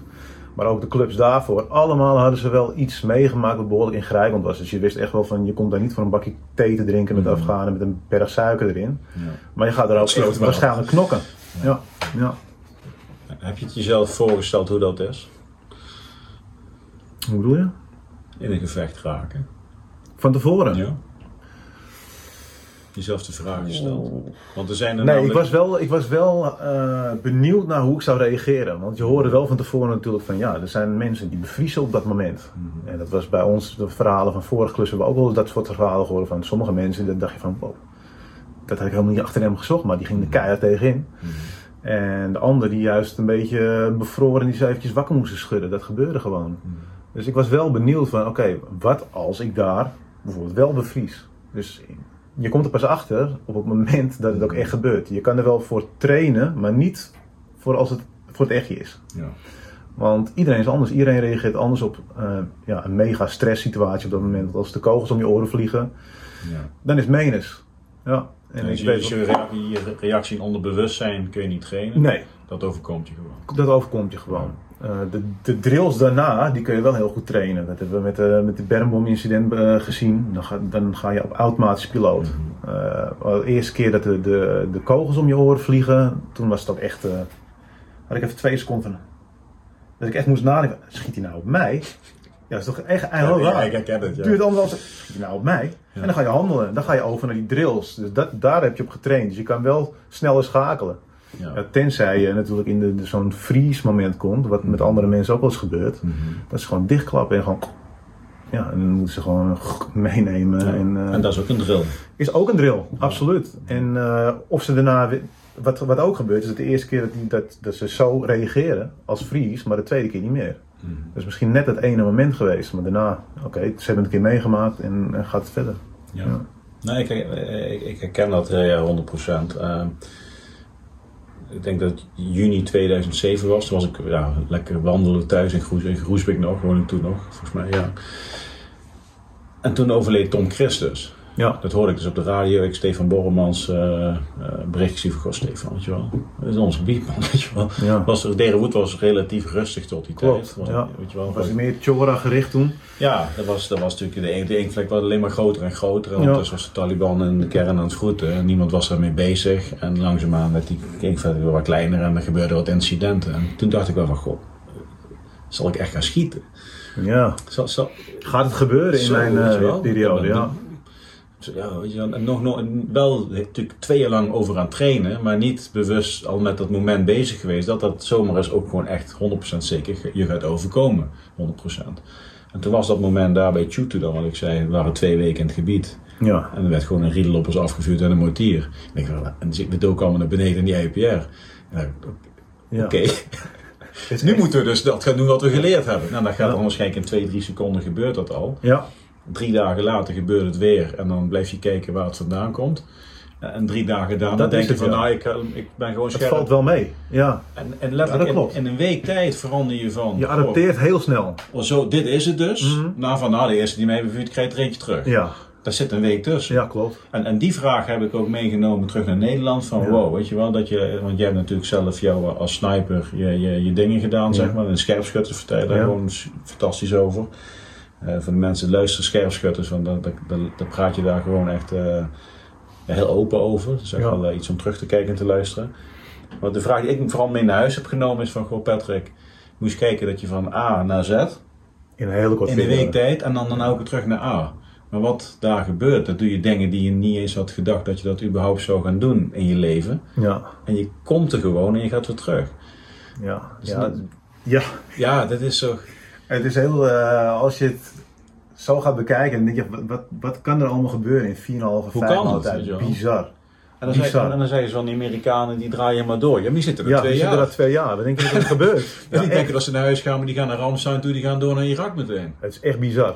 maar ook de clubs daarvoor, allemaal hadden ze wel iets meegemaakt wat behoorlijk ingrijpend was. Dus je wist echt wel van, je komt daar niet voor een bakje thee te drinken met Afghanen met een berg suiker erin. Ja. Maar je gaat er ook echt waarschijnlijk knokken. Ja. Ja. Heb je het jezelf voorgesteld hoe dat is? Hoe bedoel je? In een gevecht raken. Van tevoren? Ja jezelf de vraag gesteld? Want er zijn er nee, namelijk... ik was wel, ik was wel uh, benieuwd naar hoe ik zou reageren. Want je hoorde wel van tevoren natuurlijk van ja, er zijn mensen die bevriezen op dat moment. Mm -hmm. En dat was bij ons, de verhalen van vorige klus hebben we ook wel dat soort verhalen gehoord van sommige mensen. Dat dacht je van wow, dat had ik helemaal niet achter hem gezocht, maar die ging de keihard tegenin. Mm -hmm. En de ander die juist een beetje bevroren, die zei eventjes wakker moesten schudden. Dat gebeurde gewoon. Mm -hmm. Dus ik was wel benieuwd van oké, okay, wat als ik daar bijvoorbeeld wel bevries? Dus je komt er pas achter op het moment dat het ook echt gebeurt. Je kan er wel voor trainen, maar niet voor als het voor het echtje is. Ja. Want iedereen is anders. Iedereen reageert anders op uh, ja, een mega stress situatie op dat moment. Want als de kogels om je oren vliegen, ja. dan is het menens. Ja. En dus je, je, reactie, je reactie in onderbewustzijn kun je niet trainen. Nee. Dat overkomt je gewoon. Dat overkomt je gewoon. Uh, de, de, drills daarna, die kun je wel heel goed trainen. Dat hebben we met, uh, met de bermbom incident uh, gezien. Dan ga, dan ga je op automatisch piloot. -hmm. de eerste keer dat de, de, de kogels om je oren vliegen, toen was dat echt... had ik even twee seconden. Dat ik echt moest nadenken, schiet hij nou op mij? Ja, dat is toch echt eigenlijk ja, raar. ik herken het, ja. Duurt anderhalf Schiet hij nou op mij? Ja. En dan ga je handelen. Dan ga je over naar die drills. Dus dat, daar heb je op getraind. Dus je kan wel sneller schakelen. Ja. Ja, tenzij je natuurlijk in de, de, zo'n freeze moment komt, wat met andere mensen ook wel eens gebeurt. Mm -hmm. Dat is gewoon dichtklappen en gewoon. Ja, en dan moeten ze gewoon meenemen. Ja. En, uh, en dat is ook een drill. Is ook een drill, absoluut. En uh, of ze daarna. Wat, wat ook gebeurt, is dat de eerste keer dat, die, dat, dat ze zo reageren als freeze, maar de tweede keer niet meer. Mm -hmm. Dat is misschien net het ene moment geweest, maar daarna, oké, okay, ze hebben het een keer meegemaakt en, en gaat het verder. Ja. ja. Nee, ik, ik, ik herken dat ja, 100%. Uh, ik denk dat juni 2007 was. Toen was ik ja, lekker wandelen thuis in, Groes, in Groesbeek nog, woon ik toen nog, volgens mij, ja. En toen overleed Tom Christus. Ja. Dat hoorde ik dus op de radio. Ik Stefan Borremans uh, uh, bericht zie van, Stefan, weet je wel. Dat is ons gebied, man, weet je wel. Ja. Was er, was relatief rustig tot die Klopt, tijd. Was, ja. weet je wel, was hij meer Chora gericht toen? Ja, dat was, dat was natuurlijk de, de inkvlek was alleen maar groter en groter. En ondertussen was de Taliban en de kern aan het vroeten. En niemand was daarmee bezig. En langzaamaan werd die inkvlek weer wat kleiner en er gebeurden wat incidenten. En toen dacht ik wel van, goh, zal ik echt gaan schieten? Ja. Zal, zal, Gaat het gebeuren in Zo, mijn uh, periode, ja. dan- ja, weet je, wel, en nog, nog, wel natuurlijk twee jaar lang over aan trainen, maar niet bewust al met dat moment bezig geweest dat dat zomaar eens ook gewoon echt 100% zeker je gaat overkomen. 100%. En toen was dat moment daar bij Chutu dan, wat ik zei, we waren twee weken in het gebied. Ja. En er werd gewoon een riedel op ons afgevuurd en een mortier. En ik dacht, en we dook allemaal naar beneden in die IPR. Ja. Oké, is nu moeten we dus dat gaan doen wat we geleerd hebben. Nou, dat gaat dan waarschijnlijk in twee, drie seconden gebeurt dat al. Ja. Drie dagen later gebeurt het weer en dan blijf je kijken waar het vandaan komt. en drie dagen daarna Dat denk je het, van ja. nou, ik, eh, ik ben gewoon Het scherp. valt wel mee. Ja. En, en letterlijk dat klopt. in, in een week tijd verander je van... Je adapteert heel snel. oh, zo, dit is het dus. Mhm. Nou, van nou, de eerste die mij heeft bevuurd krijgt er eentje terug. Ja, Daar zit een week tussen. ja klopt. En, en die vraag heb ik ook meegenomen terug naar Nederland. Van Ja. wow, weet je wel, dat je, want jij hebt natuurlijk zelf jou als sniper je, je, je dingen gedaan, zeg maar. En scherpschutters vertel je daar gewoon fantastisch over. Eh, voor de mensen luisteren, scherpschutters, want dan praat je daar gewoon echt eh, heel open over. Dus echt Ja. wel eh, iets om terug te kijken en te luisteren. Maar de vraag die ik vooral mee naar huis heb genomen is van, goh Patrick, eens kijken dat je van A naar Z In een hele korte in een periode. week tijd en dan, dan ook weer terug naar A. Maar wat daar gebeurt, dat doe je dingen die je niet eens had gedacht dat je dat überhaupt zou gaan doen in je leven. Ja, En je komt er gewoon en je gaat weer terug. ja. Dus ja. dat- ja. Ja, dat is zo. Het is heel, eh, als je het zo gaat bekijken, dan denk je, wat, wat, wat kan er allemaal gebeuren in 4,5, 5 Hoe kan tijd? Bizar. En dan, Bizar. en dan zeggen ze van die Amerikanen, die draaien maar door. Ja, maar die zitten er Ja, twee we jaar. zitten daar twee jaar. Dan denk je dat het gebeurt. Ja, die denken dat ze naar huis gaan, maar die gaan naar Ramstein toe, die gaan door naar Irak meteen. Het is echt bizar.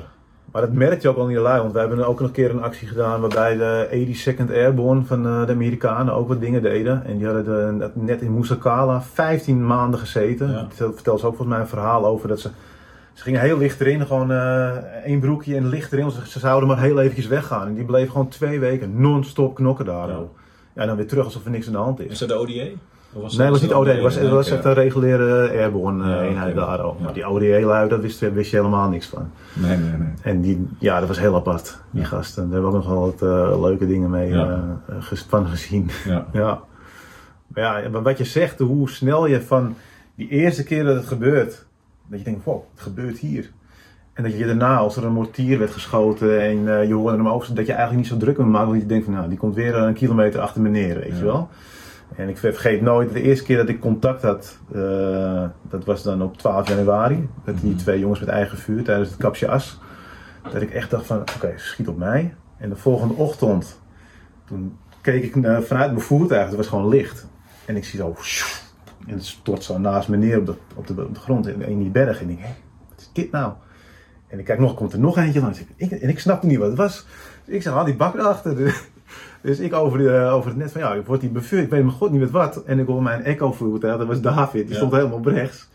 Maar dat merk je ook al in de lui, want we hebben ook nog een keer een actie gedaan waarbij de 82nd Airborne van eh, de Amerikanen ook wat dingen deden. En die hadden de- net in Mousakala 15 maanden gezeten. Ja. Dat vertelt ze ook volgens mij een verhaal over dat ze... Ze gingen heel licht erin, gewoon eh één broekje en licht erin. Ze, ze zouden maar heel eventjes weggaan. En die bleven gewoon twee weken non-stop knokken daar. Ja. En dan weer terug alsof er niks aan de hand is. Is dat de ODA? Was Nee, dat was niet OD. Het was, het was echt een reguliere airborne eh, Ja, eenheid daar ook. Ja. Maar die ODA-lui, daar wist, wist je helemaal niks van. Nee, nee, nee. En die, ja, dat was heel apart, die Ja. gasten. Daar hebben we ook nog wel wat eh, leuke dingen mee ges- van gezien. Ja. ja. Maar ja, maar wat je zegt, hoe snel je van die eerste keer dat het gebeurt, dat je denkt, wow, het gebeurt hier. En dat je daarna, als er een mortier werd geschoten en eh, je hoorde hem over, dat je eigenlijk niet zo druk om maakt, want je denkt van, nou, die komt weer een kilometer achter me neer, weet Ja. je wel. En ik vergeet nooit, de eerste keer dat ik contact had, eh, dat was dan op 12 januari, met die Mhm. twee jongens met eigen vuur tijdens het kapsje as. Dat ik echt dacht van, oké, schiet op mij. En de volgende ochtend, toen keek ik vanuit mijn voertuig, het was gewoon licht. En ik zie zo, en het stort zo naast me neer op de, op de, op de grond in, in die berg. En ik denk, hé, wat is dit nou? En ik kijk nog, komt er nog eentje langs. Ik, en ik snapte niet wat het was. Dus ik zeg, haal die bak erachter. Dus ik over, de, over het net van, ja, ik word die bevuurd. Ik weet mijn god niet met wat. En ik hoor mijn echo voertuig, dat was David, die Ja. stond helemaal op rechts.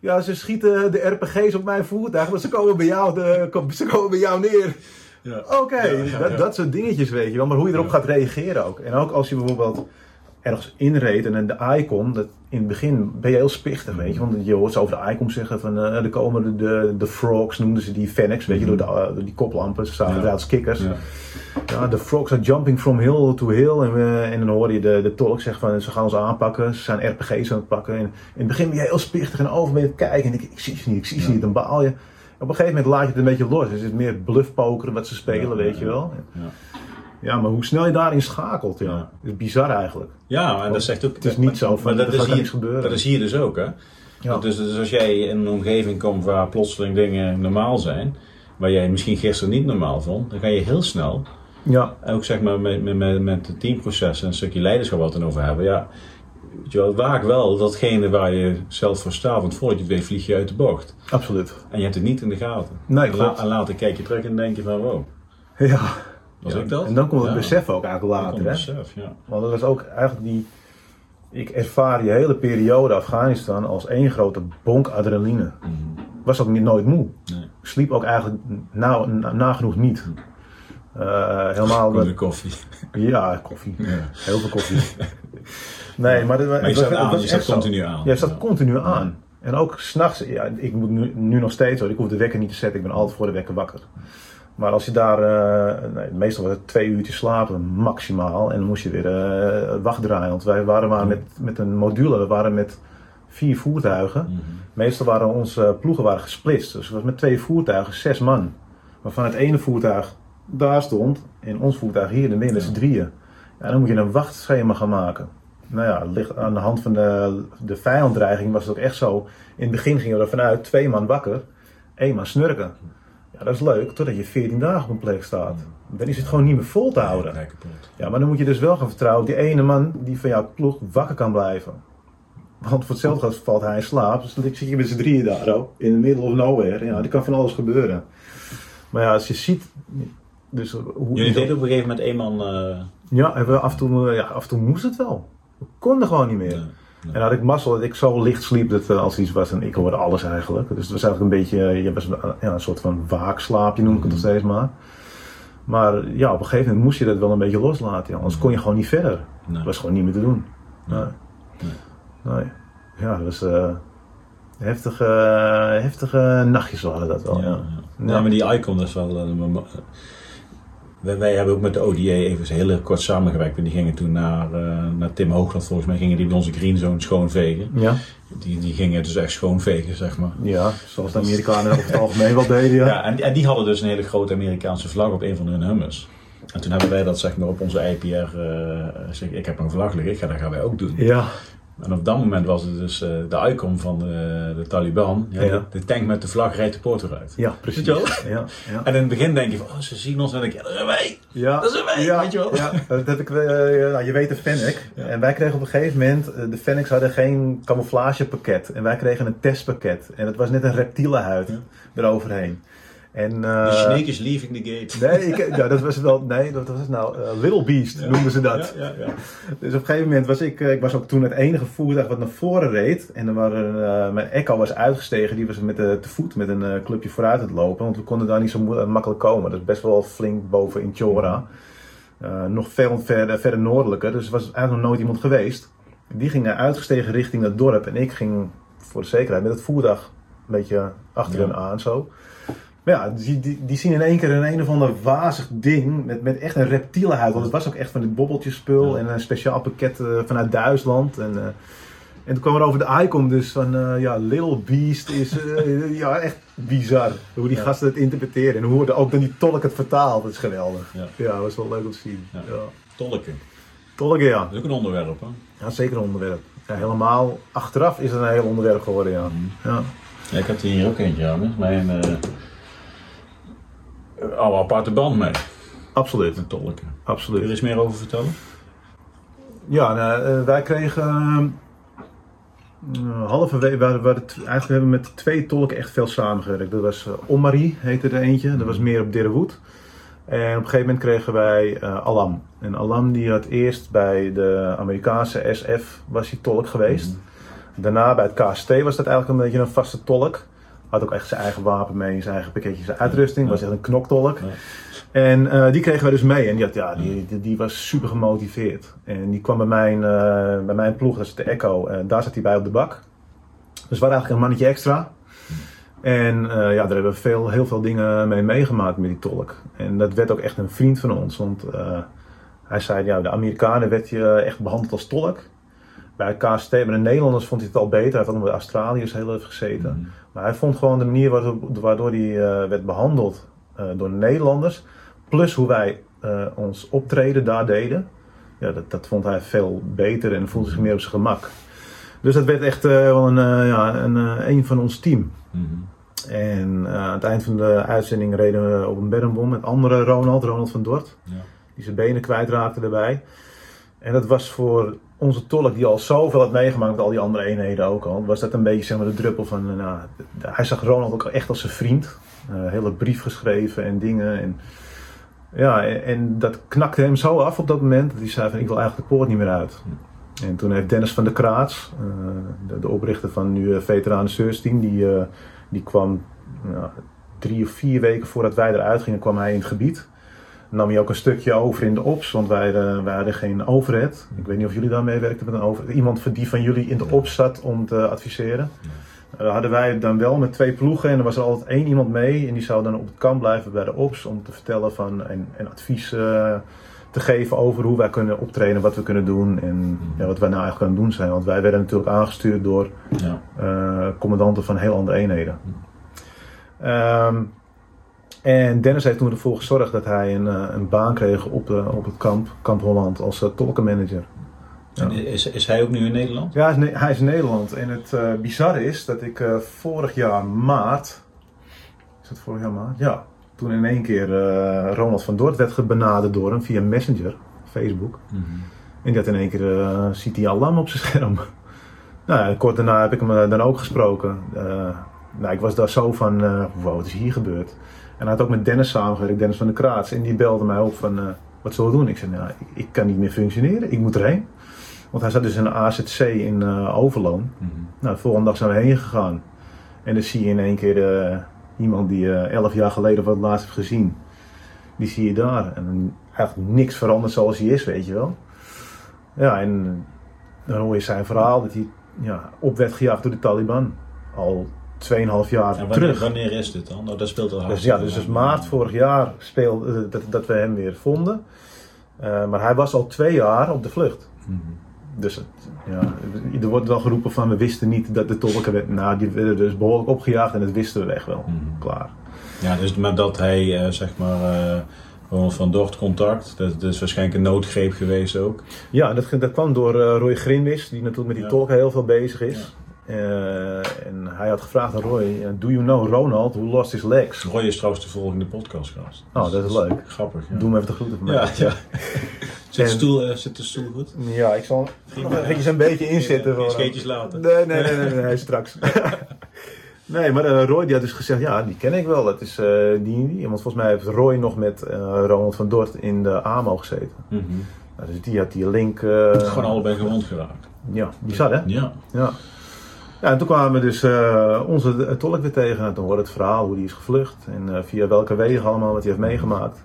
Ja, ze schieten de RPG's op mijn voertuig, maar ze komen bij jou, de, ze komen bij jou neer. Ja. Oké, ja, dat, dat soort dingetjes weet je wel. Maar hoe je erop gaat reageren ook. En ook als je bijvoorbeeld ergens inreed en de icon, dat in het begin ben je heel spichtig, weet je. Want je hoort ze over de icon zeggen van eh, er komen de, de, de frogs, noemden ze die Fennecs, weet je, door, de, eh, door die koplampen. Ze Ja. eruit als kikkers. Ja. Ja, de frogs are jumping from hill to hill. En, we- en dan hoor je de, de tolk zeggen van ze gaan ons aanpakken. Ze zijn RPG's aan het pakken. En in het begin ben je heel spichtig en over ben je kijken. En ik, ik zie ze niet, ik zie ze Ja. niet. Dan baal je. Op een gegeven moment laat je het een beetje los. Dus het is meer bluffpokeren wat ze spelen, weet je wel. Ja. Maar hoe snel je daarin schakelt, ja. Ja. Dat is bizar eigenlijk. Ja, en dat zegt ook. Het is niet zo van, maar dat er is, hier, gebeuren. dat is hier dus ook, hè? Ja. Dus, dus als jij in een omgeving komt waar plotseling dingen normaal zijn, waar jij misschien gisteren niet normaal vond, dan ga je heel snel, Ja, ook zeg maar met, met, met, met het teamproces en een stukje leiderschap wat we over hebben, ja, weet je wel, waak wel datgene waar je zelf voor staat, want voordat je het weet vlieg je uit de bocht. absoluut. En je hebt het niet in de gaten. Nee, en, la- en later kijk je terug en denk je van, wow, Ja. Was Ja, ik dat? En dan komt het Ja. besef ook eigenlijk later, hè. het besef, ja. Want dat was ook eigenlijk die. Ik ervaar die hele periode Afghanistan als één grote bonk adrenaline. Mhm. Was ook niet, nooit moe. Nee. Ik sliep ook eigenlijk na, na- nagenoeg niet. Eh, helemaal. De koffie. ja, koffie. Ja. Heel veel koffie. nee, maar, Maar je staat aan, je staat continu aan. Ja, je staat continu aan. En ook s'nachts, ja, ik moet nu, nu nog steeds hoor, ik hoef de wekker niet te zetten, ik ben altijd voor de wekker wakker. Maar als je daar, eh, nee, meestal was het twee uurtjes slapen, maximaal. En dan moest je weer eh wacht draaien. Want wij waren maar met, met een module, we waren met vier voertuigen. Mhm. Meestal waren onze ploegen waren gesplitst. Dus het was met twee voertuigen, zes man. Waarvan het ene voertuig daar stond en ons voertuig hier in het midden, met z'n drieën. Ja, dan moet je een wachtschema gaan maken. Nou ja, ligt aan de hand van de, de vijandreiging was het ook echt zo. In het begin gingen we er vanuit twee man wakker, één man snurken. Ja, dat is leuk, totdat je 14 dagen op een plek staat. Dan is het gewoon niet meer vol te houden. Ja, maar dan moet je dus wel gaan vertrouwen op die ene man die van jouw ploeg wakker kan blijven. Want voor hetzelfde geld valt hij in slaap. Dus dan zit je met z'n drieën daar ook, in the middle of nowhere. Ja, er kan van alles gebeuren. Maar ja, als je ziet... Dus hoe, Jullie deden op een gegeven moment één man, eh, Ja, we af, en toe, ja, af en toe moest het wel. We konden gewoon niet meer. En had ik mazzel dat ik zo licht sliep dat eh, als iets was en ik hoorde alles eigenlijk. Dus het was eigenlijk een beetje, eh, je was een, ja, een soort van waakslaapje noem ik het nog steeds maar. Maar ja, op een gegeven moment moest je dat wel een beetje loslaten. Ja. Anders kon je gewoon niet verder. Nee. Het was gewoon niet meer te doen. Nee. Nee. Nee. Ja, dat was eh, heftige, heftige nachtjes waren dat wel. Ja, Ja. maar die icon dat is wel. eh, wij, wij hebben ook met de ODA even heel kort samengewerkt. En die gingen toen naar, eh, naar Tim Hoogland, volgens mij gingen die bij onze Greenzone schoonvegen. Ja. Die, die gingen dus echt schoonvegen, zeg maar. ja, zoals de Amerikanen over het algemeen wel deden. Ja. Ja, en, en die hadden dus een hele grote Amerikaanse vlag op een van hun hummers. En toen hebben wij dat zeg maar op onze IPR, eh zeg, ik heb een vlag liggen, ik ga, dat gaan wij ook doen. ja. En op dat moment was het dus eh, de icon van de, de Taliban. Ja, Ja. De, de tank met de vlag rijdt de poort eruit. Ja, precies. Weet je Ja, ja. En in het begin denk je van, oh, ze zien ons en dan denk je, ja, dat zijn wij. Ja, Dat zijn wij, weet je wel. Ja, dat heb ik, eh, nou, je weet de Fennec. En wij kregen op een gegeven moment, eh, de Fennecs hadden geen camouflagepakket. En wij kregen een testpakket. En het was net een reptielenhuid eroverheen. En, eh, De snake is leaving the gate. Nee, ik, ja, dat was wel, nee, dat was het nou, eh, Little Beast Ja. noemden ze dat. Ja, ja, ja. Dus op een gegeven moment was ik, eh, ik was ook toen het enige voertuig wat naar voren reed. En dan waren, mijn Echo was uitgestegen, die was met de, te voet met een clubje vooruit aan het lopen. Want we konden daar niet zo makkelijk komen. Dat is best wel flink boven in Chora. Nog veel verder, verder noordelijker, dus er was eigenlijk nog nooit iemand geweest. Die ging uitgestegen richting het dorp en ik ging voor de zekerheid met het voertuig een beetje achter hen aan zo. Maar ja, die, die, die zien in één keer een een of ander wazig ding met, met echt een reptielenhuid. Want het was ook echt van dit bobbeltjespul Ja. en een speciaal pakket eh, vanuit Duitsland. En, eh, en toen kwam er over de icon dus van, eh, ja, Little Beast is ja, echt bizar. Hoe die Ja. gasten het interpreteren en hoe de- ook dan die tolk het vertaalt. Dat is geweldig. Ja. Ja, dat was wel leuk om te zien. Ja. Tolken. Tolken, ja. Dat is ook een onderwerp, hè? ja. Zeker een onderwerp. Ja, helemaal achteraf is het een heel onderwerp geworden, ja. ja. Ja, ik heb er hier ook eentje aan. Mijn eh oude aparte band mee. Absoluut. Met tolken. Kun je Absoluut. er eens meer over vertellen? Ja, nou, eh, wij kregen halverwege, hadden t- eigenlijk hebben we met twee tolken echt veel samengewerkt. Dat was uh, Omari, heette er eentje, dat was meer op Dirrewood. En op een gegeven moment kregen wij eh, Alam. En Alam die had eerst bij de Amerikaanse SF was hij tolk geweest. Daarna bij het KST was dat eigenlijk een beetje een vaste tolk. Had ook echt zijn eigen wapen mee, zijn eigen pakketje, zijn uitrusting. Was echt een knoktolk. En eh, die kregen wij dus mee. En die, had, ja, die, die, die was super gemotiveerd. En die kwam bij mijn, eh, bij mijn ploeg, dat is de Echo. En daar zat hij bij op de bak. Dus we waren eigenlijk een mannetje extra. En eh, ja, daar hebben we veel, heel veel dingen mee meegemaakt met die tolk. En dat werd ook echt een vriend van ons. Want eh, hij zei, ja, de Amerikanen werd je echt behandeld als tolk. Bij KST, bij de Nederlanders vond hij het al beter. Hij had ook de Australiërs heel even gezeten. Mhm. Maar hij vond gewoon de manier waardoor, waardoor hij eh, werd behandeld eh, door de Nederlanders. Plus hoe wij eh, ons optreden daar deden. Ja, dat, dat vond hij veel beter en voelde zich meer op zijn gemak. Dus dat werd echt wel een, ja, een, een van ons team. Mhm. En aan het eind van de uitzending reden we op een bermbom met andere Ronald, Ronald van Dort. Ja. Die zijn benen kwijtraakte erbij. En dat was voor onze tolk, die al zoveel had meegemaakt met al die andere eenheden ook al, was dat een beetje zeg maar, de druppel van. eh, Nou, hij zag Ronald ook echt als zijn vriend. Een hele brief geschreven en dingen. En, ja, en, dat knakte hem zo af op dat moment dat hij zei: van, Ik wil eigenlijk de poort niet meer uit. En toen heeft Dennis van der Kraats, eh, de, oprichter van nu uh, Veteranen Team, die, eh, die kwam ja, drie of vier weken voordat wij eruit gingen, kwam hij in het gebied nam hij ook een stukje over in de ops, want wij, uh, wij hadden geen overhead. Ik weet niet of jullie daarmee werkten met een overhead. Iemand die van jullie in de ops zat om te adviseren. Ja. Uh, hadden wij dan wel met twee ploegen en er was er altijd één iemand mee en die zou dan op het kamp blijven bij de ops om te vertellen van en, en advies uh, te geven over hoe wij kunnen optreden, wat we kunnen doen en mm. ja, wat wij nou eigenlijk aan het doen zijn. Want wij werden natuurlijk aangestuurd door ja. uh, commandanten van heel andere eenheden. Mm. Um, en Dennis heeft toen ervoor gezorgd dat hij een, een baan kreeg op, uh, op het kamp, kamp Holland, als uh, tolkenmanager. Ja. Is, is hij ook nu in Nederland? Ja, hij is, hij is in Nederland. En het uh, bizarre is dat ik uh, vorig jaar maart. Is het vorig jaar maart? Ja. Toen in één keer uh, Ronald van Dort werd benaderd door hem via Messenger, Facebook. Mm -hmm. En had in één keer ziet hij alarm op zijn scherm. nou, kort daarna heb ik hem dan ook gesproken. nou, ik was daar zo van, wow, wat is hier gebeurd? En hij had ook met Dennis samengewerkt, Dennis van der Kraats. En die belde mij op van, uh, wat zullen we doen? Ik zei, nou, ik, ik kan niet meer functioneren, ik moet erheen. Want hij zat dus in een AZC in uh, Overloon. Mhm. Nou, de volgende dag zijn we heen gegaan. En dan zie je in één keer eh, iemand die eh, elf jaar geleden het laatst heeft gezien. Die zie je daar. En eigenlijk niks veranderd zoals hij is, weet je wel. Ja, en dan hoor je zijn verhaal dat hij ja, op werd gejaagd door de Taliban. Al 2,5 jaar wanneer, terug. wanneer is dit dan? Nou, dat speelt al Dus ja, dus, dus maart vorig jaar speelde, eh, dat, dat we hem weer vonden. Eh, maar hij was al twee jaar op de vlucht. Mhm. Dus het, ja, er wordt wel geroepen van we wisten niet dat de tolken werd, nou, die werden dus behoorlijk opgejaagd en dat wisten we echt wel. Mhm. Klaar. Ja, dus maar dat hij, eh, zeg maar, Ronald van Dort contact, dat, is waarschijnlijk een noodgreep geweest ook. Ja, dat, dat kwam door Roy Grinwis, die natuurlijk met die Ja. tolken heel veel bezig is. Eh, en hij had gevraagd aan Roy, eh, do you know Ronald who lost his legs? Roy is trouwens de volgende podcastgast. Oh, dat is leuk. Grappig. Ja. Doe hem even de groeten van mij. Ja, ja. Zit, de stoel, eh, zit de stoel goed? Ja, ik zal eventjes een beetje inzetten. Geen voor- scheetjes laten. Nee, nee, nee, nee, nee, straks. nee, maar Roy die had dus gezegd, ja, die ken ik wel. Dat is die die. Want volgens mij heeft Roy nog met Ronald van Dort in de AMO gezeten. Mhm. Nou, dus die had die link. Gewoon allebei gewond geraakt. Ja, bizar hè? Ja. Ja. Ja, en toen kwamen we dus eh, onze eh, tolk weer tegen. En toen hoorde het verhaal hoe die is gevlucht. En eh, via welke wegen allemaal, wat hij heeft meegemaakt.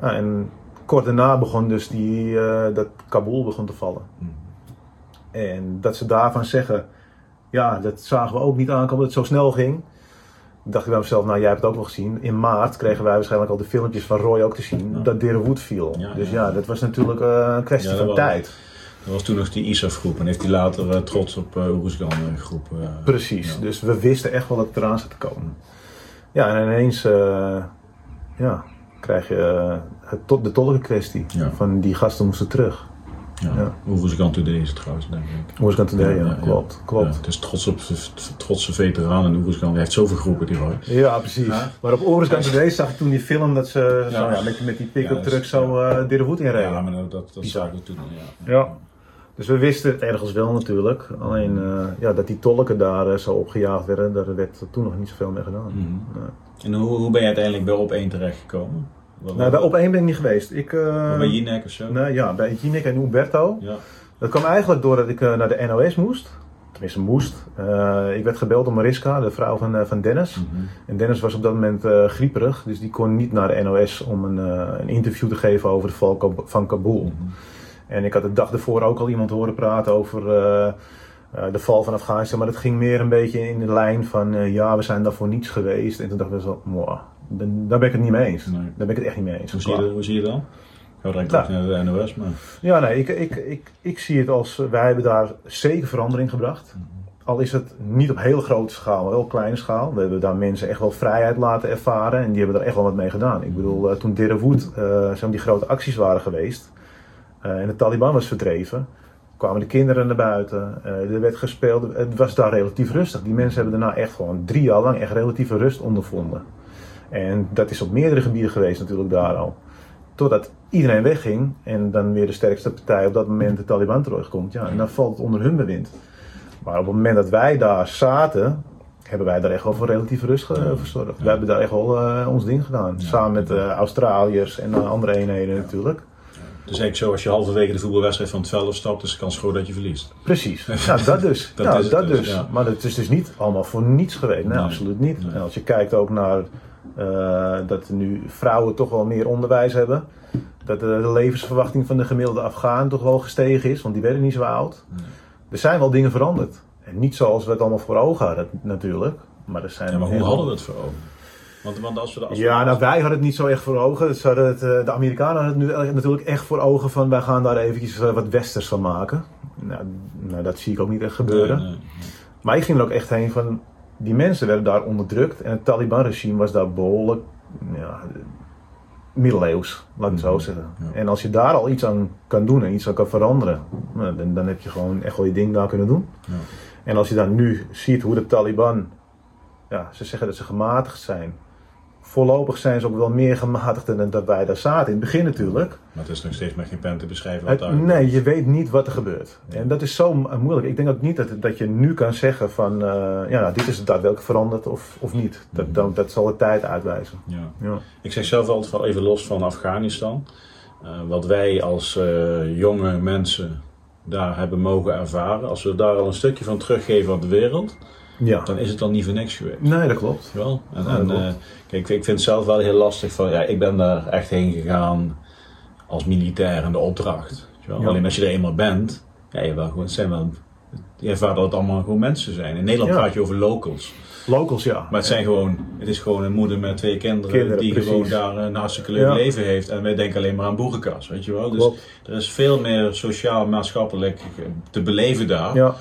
Ja, en kort daarna begon dus die, dat Kabul begon te vallen. Mhm. En dat ze daarvan zeggen, ja, dat zagen we ook niet aankomen dat het zo snel ging. Dacht ik bij mezelf, nou jij hebt het ook wel gezien. In maart kregen wij waarschijnlijk al de filmpjes van Roy ook te zien. Ja. Dat Derenwood viel. Ja, dus ja. dat was natuurlijk een kwestie van tijd. Er was toen nog die ISAF-groep en heeft hij later eh, trots op uh, groep. eh, Precies, ja. dus we wisten echt wel dat het eraan zat te komen. Ja, en ineens eh, ja, krijg je eh, het tot, de tolkenkwestie. Ja. Van die gasten moesten terug. Ja. Ja. Today is het trouwens, denk ik. Dat today? Ja, Ja, ja, klopt, klopt. Ja, het is trots op trotse veteraan en. Hij heeft zoveel groepen, die Roy. Ja, precies. Ja. Maar op Orenskant Today zag ik toen die film dat ze zo, met, met die pick-up truck zo ja. eh Derenwoed inreden. Ja, maar dat, dat, zag ik toen. Ja. Ja. Dus we wisten het ergens wel natuurlijk. Alleen eh, ja, dat die tolken daar eh, zo opgejaagd werden, daar werd toen nog niet zoveel mee gedaan. Mhm. Ja. En hoe, hoe ben je uiteindelijk bij op 1 terechtgekomen? Nou, bij op één ben ik niet geweest. Ik, eh, bij Jinek of zo? nee, ja, bij Jinek en Umberto. Ja. Dat kwam eigenlijk doordat ik eh, naar de NOS moest. Tenminste, moest. Eh, ik werd gebeld door Mariska, de vrouw van, van Dennis. Mhm. En Dennis was op dat moment grieperig, dus die kon niet naar de NOS om een, een interview te geven over de val van Kabul. Mhm. En ik had de dag ervoor ook al iemand horen praten over de val van Afghanistan, maar dat ging meer een beetje in de lijn van ja, we zijn daarvoor niets geweest. En toen dacht ik zo, "Mwah, dan- daar ben ik het niet mee eens. Nee. Daar ben ik het echt niet mee eens. Hoe, zie je, dat- hoe zie je dat? Ik ga direct Nou. naar de NOS, maar... Ja, nee, ik, ik, ik, ik zie het als, wij hebben daar zeker verandering gebracht. Al is het niet op heel grote schaal, maar wel op kleine schaal. We hebben daar mensen echt wel vrijheid laten ervaren en die hebben er echt wel wat mee gedaan. Ik bedoel, eh, toen Derenwood, eh zeg maar die grote acties waren geweest eh, en de Taliban was verdreven, kwamen de kinderen naar buiten, eh, er werd gespeeld, het was daar relatief rustig. Die mensen hebben daarna echt gewoon drie jaar lang echt relatieve rust ondervonden. En dat is op meerdere gebieden geweest natuurlijk daar al. Totdat iedereen wegging en dan weer de sterkste partij op dat moment de Taliban terugkomt. Ja, en dan valt het onder hun bewind. Maar op het moment dat wij daar zaten, hebben wij daar echt wel voor relatieve rust verzorgd. Ja. Wij hebben daar echt wel eh, ons ding gedaan. Ja. Samen met eh, Australiërs en eh, andere eenheden natuurlijk. Het is eigenlijk zo, als je halverwege de voetbalwedstrijd van het veld afstapt, is de kans groot dat je verliest. Precies. Nou, dat dus. Dat is dat dus, dus. Maar het is dus niet allemaal voor niets geweest. Nee, Nee. absoluut niet. Nee. En als je kijkt ook naar dat nu vrouwen toch wel meer onderwijs hebben. Dat de, de levensverwachting van de gemiddelde Afghaan toch wel gestegen is, want die werden niet zo oud. Nee. Er zijn wel dingen veranderd. En niet zoals we het allemaal voor ogen hadden, natuurlijk. Maar er zijn Ja, maar hoe hadden we het voor ogen? Want, want als we de, Ja, nou wij hadden het niet zo echt voor ogen. Hadden het, eh, de Amerikanen hadden het nu natuurlijk echt voor ogen van wij gaan daar eventjes eh, wat westers van maken. Nou, nou, dat zie ik ook niet echt gebeuren. Nee, nee, nee. Maar ik ging er ook echt heen van, die mensen werden daar onderdrukt en het Taliban-regime was daar behoorlijk ja, middeleeuws, laat ik het zo Mhm, zeggen. ja. En als je daar al iets aan kan doen en iets aan kan veranderen, nou, dan, dan heb je gewoon echt wel je ding daar kunnen doen. Ja. En als je dan nu ziet hoe de Taliban, ja, ze zeggen dat ze gematigd zijn. Voorlopig zijn ze ook wel meer gematigd dan dat wij daar zaten. In het begin natuurlijk. Maar het is nog steeds met geen pen te beschrijven wat daar nee, je weet niet wat er gebeurt. En dat is zo mo- moeilijk. Ik denk ook niet dat, dat je nu kan zeggen van, eh, ja, nou, dit is daadwerkelijk veranderd of, of niet. Dat, dat, dat zal de tijd uitwijzen. Ja. Ja. Ik zeg zelf altijd van even los van Afghanistan. wat wij als jonge mensen daar hebben mogen ervaren, als we daar al een stukje van teruggeven aan de wereld, ja. dan is het dan niet voor niks geweest. Nee, dat klopt. Wel? En, en uh, kijk, ik vind het zelf wel heel lastig van, ja, ik ben daar echt heen gegaan als militair in de opdracht. Ja. Alleen als je er eenmaal bent, ja, je, wel gewoon, het zijn wel, je ervaart dat het allemaal gewoon mensen zijn. In Nederland praat je over locals. Locals, ja. Maar het, zijn gewoon, het is gewoon een moeder met twee kinderen, die gewoon daar een hartstikke leuk leven heeft. En wij denken alleen maar aan boerenkas, weet je wel. Dus er is veel meer sociaal, maatschappelijk te beleven daar. Ja.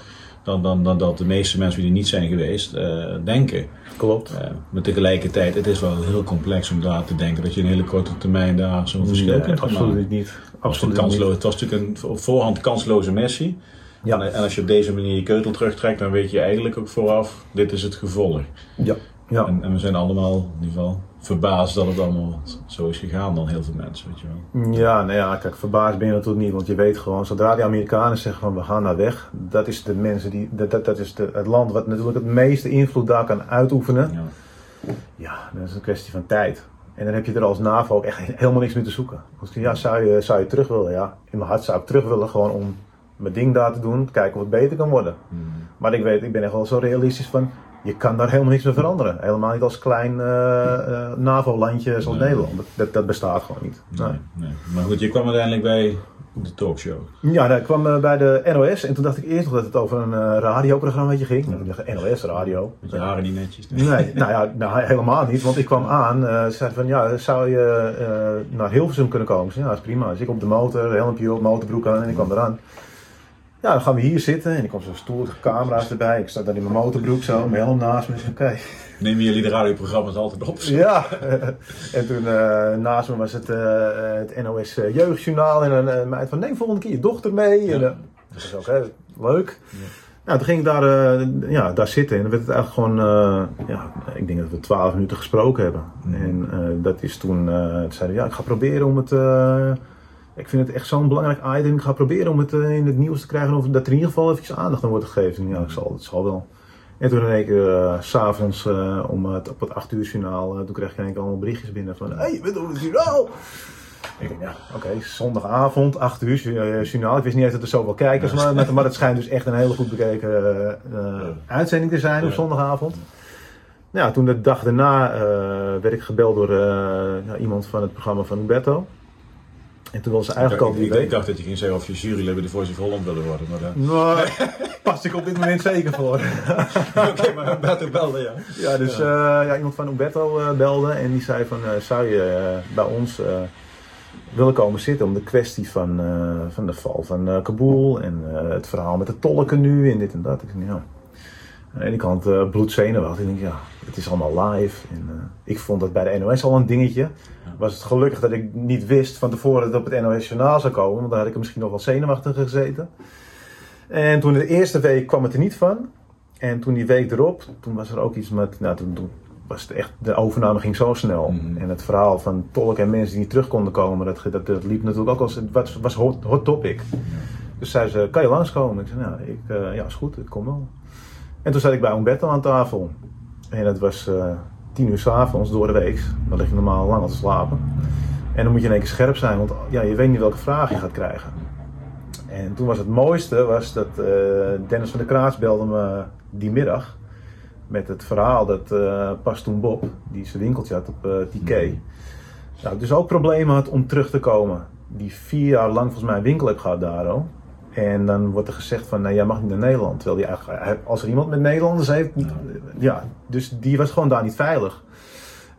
Dan, dan, dan dat de meeste mensen die er niet zijn geweest uh, denken. Klopt. Uh, maar tegelijkertijd, het is wel heel complex om daar te denken dat je in een hele korte termijn daar zo'n verschil kunt maken. Absoluut niet. Absoluut kansloos, niet. Het was natuurlijk een op voorhand kansloze missie. Ja. En, als je op deze manier je keutel terugtrekt, dan weet je eigenlijk ook vooraf, dit is het gevolg. Ja. ja. En, en we zijn allemaal in ieder geval verbaasd dat het allemaal zo is gegaan dan heel veel mensen, weet je wel. Ja, nou ja, kijk, verbaasd ben je natuurlijk niet, want je weet gewoon, zodra die Amerikanen zeggen van we gaan naar weg, dat is de mensen die, dat, dat, dat is de, het land wat natuurlijk het meeste invloed daar kan uitoefenen. Ja. ja, dat is een kwestie van tijd. En dan heb je er als NAVO ook echt helemaal niks meer te zoeken. Ja, zou je, zou je terug willen? Ja, in mijn hart zou ik terug willen gewoon om mijn ding daar te doen, kijken of het beter kan worden. Hmm. Maar ik weet, ik ben echt wel zo realistisch van, je kan daar helemaal niks mee veranderen. Helemaal niet als klein uh, NAVO-landje zoals Nederland. Dat, dat bestaat gewoon niet. Nee, nee. Maar goed, je kwam uiteindelijk bij de talkshow. Ja, nou, ik kwam uh, bij de NOS en toen dacht ik eerst nog dat het over een radioprogramma ging. Ja. Ik dacht, NOS, radio. Met je haren niet netjes. Nee, nou ja, nou, helemaal niet. Want ik kwam aan, ze zeiden van, ja, zou je naar Hilversum kunnen komen? ja, dat is prima. Dus ik op de motor, helmpje op, motorbroek aan en ik kwam eraan. Ja, dan gaan we hier zitten en ik kom zo'n stoel, camera's erbij. Ik sta dan in mijn motorbroek zo, mijn helm naast me. Oké. Okay. Nemen jullie de radioprogramma's altijd op? Ja, en toen uh, naast me was het, uh, het NOS Jeugdjournaal. En een uh, meid van, neem volgende keer je dochter mee. Ja. En, dat is ook hè, leuk. Ja. Nou, toen ging ik daar, ja, daar zitten en dan werd het eigenlijk gewoon, ja, ik denk dat we twaalf minuten gesproken hebben. Mm. En dat is toen, toen zeiden ja, ik ga proberen om het ik vind het echt zo'n belangrijk item. Ik ga proberen om het eh, in het nieuws te krijgen. Of dat er in ieder geval even aandacht aan wordt gegeven. Ja, ik zal, het zal wel. En toen in één keer, uh, s'avonds uh, om het, op het 8 uur journaal, toen kreeg ik eigenlijk allemaal berichtjes binnen van, hé, hey, je bent op het journaal! Ik denk, ja, oké, okay, zondagavond, 8 uur journaal. Ik wist niet eens dat er zoveel kijkers waren, maar het schijnt dus echt een hele goed bekeken uitzending te zijn op zondagavond. Nou, toen de dag daarna werd ik gebeld door iemand van het programma van Humberto. En toen was ze eigenlijk al die week. Ik dacht dat je ging zeggen of je jurylid bij de Voice of Holland wilde worden. Maar dan... Nou, pas ik op dit moment zeker voor. Oké, okay, maar Umberto belde, ja. Ja, dus ja. Uh, ja iemand van Umberto uh, belde en die zei van, uh, zou je bij ons willen komen zitten om de kwestie van, van de val van Kabul en het verhaal met de tolken nu en dit en dat. Ik zei, ja. Aan de ene kant uh, bloedzenuwachtig. Ik denk, ja, het is allemaal live. En, uh, ik vond dat bij de NOS al een dingetje. Was het gelukkig dat ik niet wist van tevoren dat het op het NOS Journaal zou komen. Want dan had ik er misschien nog wel zenuwachtiger gezeten. En toen de eerste week kwam het er niet van. En toen die week erop, toen was er ook iets met... Nou, toen, toen was het echt, de overname ging zo snel. Mhm. En het verhaal van tolken en mensen die niet terug konden komen, dat, dat, dat liep natuurlijk ook als... Het was, was hot, hot topic. Dus zei ze, kan je langskomen? Ik zei, nou, ik, uh, ja, is goed, ik kom wel. En toen zat ik bij Umberto aan tafel. En het was uh, tien uur s'avonds door de week. Dan lig je normaal lang al te slapen. En dan moet je in één keer scherp zijn, want ja, je weet niet welke vraag je gaat krijgen. En toen was het mooiste was dat uh, Dennis van der Kraats belde me die middag. Met het verhaal dat uh, pas toen Bob, die zijn winkeltje had op uh, TK. Nou, dus ook problemen had om terug te komen. Die vier jaar lang volgens mij een winkel heb gehad daar al. En dan wordt er gezegd van, nee, jij mag niet naar Nederland. Terwijl die eigenlijk, als er iemand met Nederlanders heeft, ja. dus die was gewoon daar niet veilig.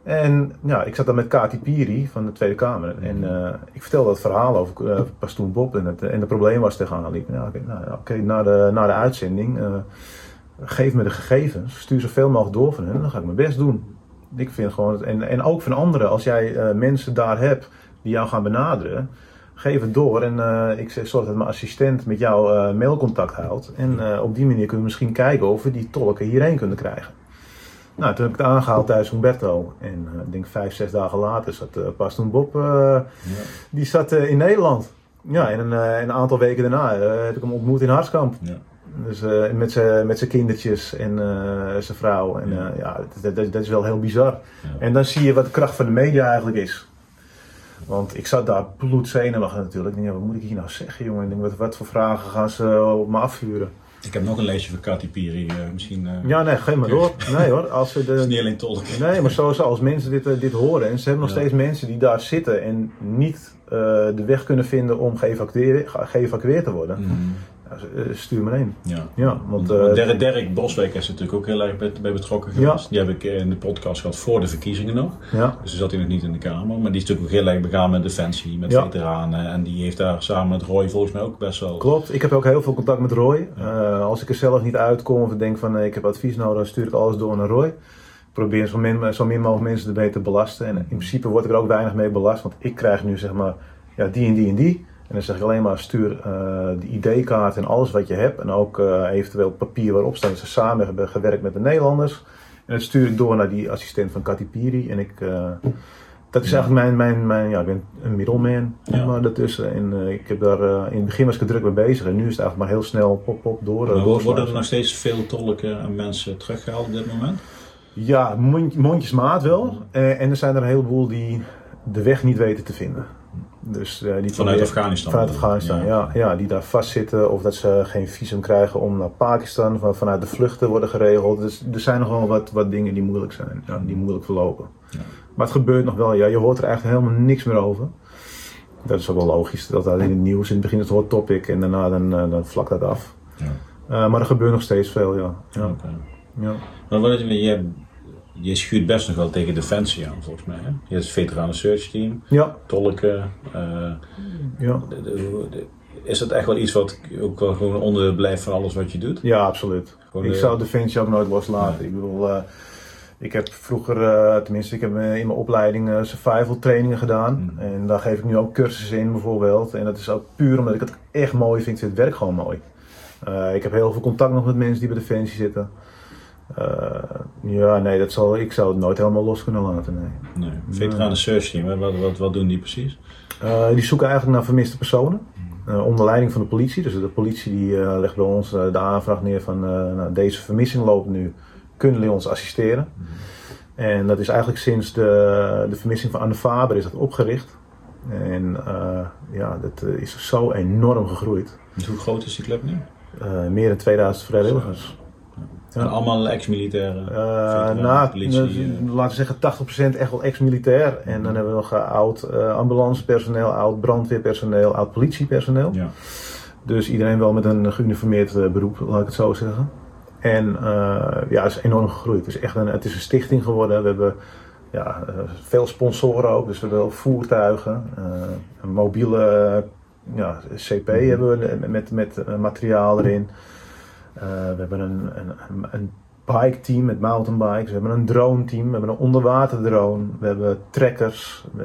En ja, ik zat dan met Kati Piri van de Tweede Kamer. En uh, ik vertelde dat verhaal over uh, Pastoon Bob en, het, en de probleem was tegenaan liep. Ja, Oké, nou, okay, na, de, na de uitzending, uh, geef me de gegevens, stuur zoveel mogelijk door van hen, dan ga ik mijn best doen. Ik vind gewoon, en, en ook van anderen, als jij mensen daar hebt die jou gaan benaderen, geef het door en uh, ik zorg dat mijn assistent met jou uh, mailcontact houdt. En uh, op die manier kunnen we misschien kijken of we die tolken hierheen kunnen krijgen. Nou, toen heb ik het aangehaald thuis Humberto. En ik denk vijf, zes dagen later zat pas toen Bob, ja. die zat in Nederland. Ja, en een, een aantal weken daarna heb ik hem ontmoet in Harskamp. Ja. Dus met zijn met kindertjes en zijn vrouw. En ja, ja dat, dat, dat, is wel heel bizar. En dan zie je wat de kracht van de media eigenlijk is. Want ik zat daar bloedzenuwachtig natuurlijk. Ik denk, ja, wat moet ik hier nou zeggen, jongen? Ik denk, wat, wat voor vragen gaan ze op me afvuren? Ik heb nog een lijstje van Katy Piri, eh, misschien... eh, Ja, nee, geef maar door. Nee hoor, als ze Het is de... niet alleen tolk. Nee, maar zoals als mensen dit, eh, dit horen en ze hebben nog Ja. steeds mensen die daar zitten en niet eh, de weg kunnen vinden om geëvacueerd, geëvacueerd te worden, Mm, eh, stuur me heen. ja. Ja, want eh, Derek, Derek Boswijk is natuurlijk ook heel erg bij, betrokken Ja. geweest. Die heb ik in de podcast gehad voor de verkiezingen nog. ja, Dus toen zat hij nog niet in de Kamer. Maar die is natuurlijk ook heel erg begaan met Defensie, met Ja. veteranen. En die heeft daar samen met Roy volgens mij ook best wel... klopt. Ik heb ook heel veel contact met Roy. Eh, als ik er zelf niet uitkom of denk van eh, ik heb advies nodig, dan stuur ik alles door naar Roy. Ik probeer zo min, zo min mogelijk mensen ermee te belasten. En in principe word ik er ook weinig mee belast, want ik krijg nu zeg maar ja, die en die en die. En dan zeg ik alleen maar stuur eh, de ID-kaart en alles wat je hebt. En ook eh, eventueel papier waarop staat dat ze samen hebben gewerkt met de Nederlanders. En dat stuur ik door naar die assistent van Katy Piri. En ik, eh, dat is Ja. eigenlijk mijn, mijn, mijn, ja, ik ben een middleman Ja. maar, daartussen. En ik heb daar, in het begin was ik er druk mee bezig. En nu is het eigenlijk maar heel snel pop, pop, door. Maar worden er nog steeds veel tolken en mensen teruggehaald op dit moment? Ja, mond, mondjesmaat wel. En er zijn er een heleboel die de weg niet weten te vinden. Dus, eh, die Vanuit Afghanistan? Vanuit Afghanistan, Ja. ja. ja. Die daar vastzitten of dat ze geen visum krijgen om naar Pakistan. Van, vanuit de vluchten worden geregeld. Dus er zijn nog wel wat, wat dingen die moeilijk zijn. Ja, die moeilijk verlopen. Ja. Maar het gebeurt nog wel. Ja, je hoort er eigenlijk helemaal niks meer over. Dat is ook wel logisch. Dat dat in het nieuws. In het begin is het hot topic en daarna dan, eh, dan vlakt dat af. Ja. Eh, maar er gebeurt nog steeds veel, ja. ja, Oké. ja. Maar wat, je, je schuurt best nog wel tegen Defensie aan, volgens mij. Hè? Je hebt het Veteranen Search Team, ja, tolken. eh, ja. de- de- de- is dat echt wel iets wat ook wel gewoon onderdeel blijft van alles wat je doet? Ja, absoluut. Gewoon ik de- zou Defensie ook nooit loslaten. Ik bedoel, eh, ik heb vroeger, eh, tenminste, ik heb in mijn opleiding survival trainingen gedaan. Mm. En daar geef ik nu ook cursussen in bijvoorbeeld. En dat is ook puur omdat ik het echt mooi vind. Ik vind het werk gewoon mooi. Ik heb heel veel contact nog met mensen die bij Defensie zitten. Eh, ja, nee, dat zal, ik zou het nooit helemaal los kunnen laten. Nee. Nee. Veteranen Search Team, wat, wat, wat doen die precies? Eh, die zoeken eigenlijk naar vermiste personen. eh, onder leiding van de politie. Dus de politie die legt bij ons de aanvraag neer van nou, deze vermissing loopt nu. Kunnen jullie ons assisteren? En dat is eigenlijk sinds de, de vermissing van Anne Faber is dat opgericht. En ja, dat is zo enorm gegroeid. Dus hoe groot is die club nu? Meer dan 2000 vrijwilligers. En allemaal ex-militairen? Veteranen, nou, laten we zeggen 80% echt wel ex-militair. En dan hebben we nog eh, oud ambulancepersoneel, oud brandweerpersoneel, oud politiepersoneel. Ja. Dus iedereen wel met een geuniformeerd beroep, laat ik het zo zeggen. En ja, het is enorm gegroeid. Het is echt een, het is een stichting geworden. We hebben ja, veel sponsoren ook. Dus we hebben voertuigen, een mobiele ja, CP hebben we met, met materiaal erin. Eh, we hebben een, een, een bike team met mountainbikes. We hebben een drone team. We hebben een onderwaterdrone. We hebben trekkers. We,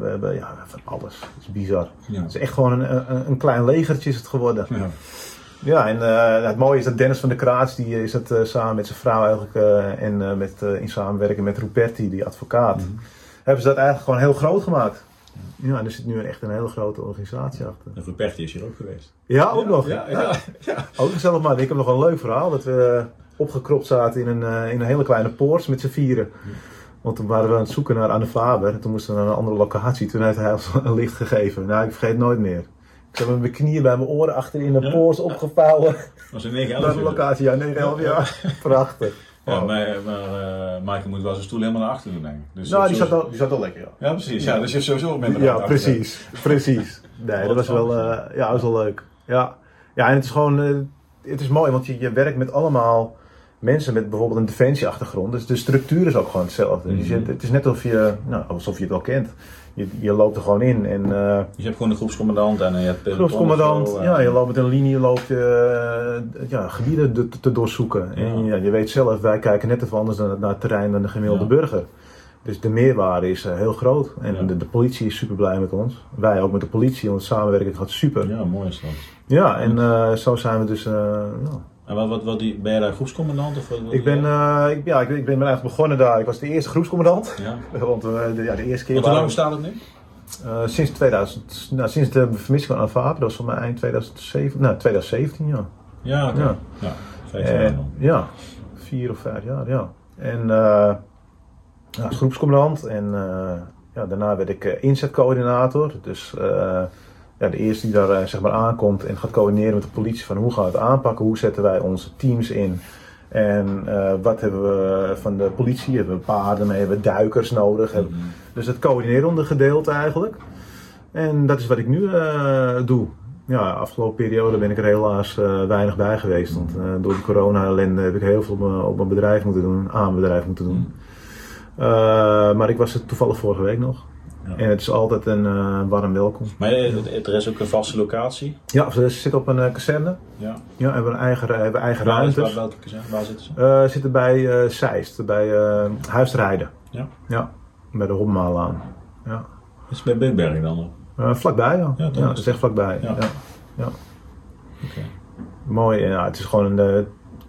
we hebben ja, van alles. Het is bizar. Ja. Het is echt gewoon een, een, een klein legertje is het geworden. Ja. Ja, en eh, het mooie is dat Dennis van der Kraats, die is het eh, samen met zijn vrouw eigenlijk, en met, in samenwerking met Ruperti, die advocaat, Mhm. hebben ze dat eigenlijk gewoon heel groot gemaakt. Ja, en er zit nu echt een hele grote organisatie achter. En Ruperti is hier ook geweest. Ja, ook nog. Ja, ja, ja. Ook gezellig man. Ik heb nog een leuk verhaal. Dat we opgekropt zaten in een, eh, in een hele kleine poort met z'n vieren. Want toen waren we aan het zoeken naar Anne Faber. En toen moesten we naar een andere locatie. Toen heeft hij ons een licht gegeven. Nou, ik vergeet nooit meer. Ik met mijn knieën bij mijn oren achter in de Ja? poort opgevouwen. was in Naar 9 de locatie. Ja, nee, elf jaar. Prachtig. Ja, Oh. maar, maar eh, Michael moet wel zijn stoel helemaal naar achter doen, denk ik. Dus Nou, die zat, al, die zat al lekker, ja. Ja, precies. Ja, dus je hebt sowieso minder Ja, precies. Precies. Nee, dat was wel, eh, ja, dat was wel leuk. Ja. ja, en het is gewoon, eh, het is mooi, want je, je werkt met allemaal mensen met bijvoorbeeld een defensieachtergrond. Dus de structuur is ook gewoon hetzelfde. Mhm. Je het is net alsof je, nou, alsof je het al kent. Je, je loopt er gewoon in en eh Dus je hebt gewoon een groepscommandant en je hebt peloton groepscommandant, zo, en- ja, je loopt met een linie, je loopt eh, ja, gebieden te, te doorzoeken. En Ja. ja, je weet zelf, wij kijken net even anders naar, naar het terrein dan de gemiddelde Ja. burger. Dus de meerwaarde is eh, heel groot. En Ja. de, de politie is super blij met ons. Wij ook met de politie, want de samenwerking gaat super. Ja, Ja, mooi is dat. en eh, zo zijn we dus. En wat, wat, wat die, ben je daar groepscommandant? Of wat, wat Ik ben, eh, ik, ja, ik, ik ben eigenlijk begonnen daar. Ik was de eerste groepscommandant. Ja. Want eh, de, ja, de eerste keer. Want hoe lang bestaat het nu? eh, sinds 2000, nou, sinds de vermissing van Anvaap, dat was voor mij eind 2007, nou 2017, ja. Ja, oké. Ja. Ja. vijf jaar dan. ja, vier of vijf jaar, ja. En ja, als groepscommandant en ja, daarna werd ik inzetcoördinator. Dus ja, de eerste die daar eh, zeg maar aankomt en gaat coördineren met de politie van hoe gaan we het aanpakken, hoe zetten wij onze teams in. En eh, wat hebben we van de politie? Hebben we paarden mee? Hebben we duikers nodig? Mhm. Dus het coördinerende gedeelte eigenlijk. En dat is wat ik nu eh, doe. Ja, afgelopen periode ben ik er helaas eh, weinig bij geweest. Want door de corona-ellende heb ik heel veel op mijn, op mijn bedrijf moeten doen, aan mijn bedrijf moeten doen. Eh, maar ik was er toevallig vorige week nog. Ja. En het is altijd een eh, warm welkom. Maar er is ook een vaste locatie. Ja, ze zitten op een eh, kazerne. Ja. Ja, hebben een eigen, hebben eigen Waar, ruimtes. waar, welke kazerne? waar zitten ze? Eh, zitten bij Zeist, bij Huisrijden. Ja. Ja, bij de Hopmaalaan. Ja. Is het bij Beekberg dan? Eh, vlakbij, ja. Ja, Ja, dat is echt vlakbij. Ja. Ja. Oké. Mooi, ja, het is gewoon een,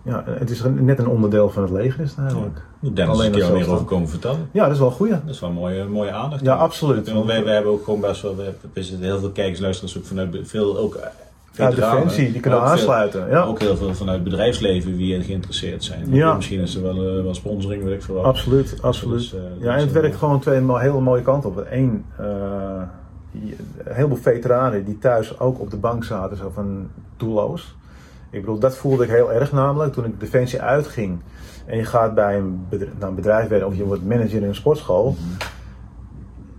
ja, het is een- net een onderdeel van het leger is het eigenlijk. Moet Dennis Alleen een keer dat meer over komen vertellen. Ja, dat is wel een goeie. Dat is wel een mooie, mooie aandacht. Ja, absoluut. Want wij, wij hebben ook gewoon best wel, we, we zitten heel veel kijkers, luisteraars ook vanuit veel ook eh, Ja, Defensie, die kunnen veel- aansluiten. Ja, Ook heel veel vanuit bedrijfsleven wie er geïnteresseerd zijn. Ja. Misschien is er wel, eh, wel sponsoring, weet ik veel wat. absoluut, absoluut. Dus, eh, Ja, dus, en het werkt gewoon twee hele mooie kanten op. Eén, die- een heleboel veteranen die thuis ook op de bank zaten, zo van doelloos. Ik bedoel, dat voelde ik heel erg namelijk toen ik Defensie uitging. En je gaat bij een bedrijf, nou, een bedrijf werken of je wordt manager in een sportschool.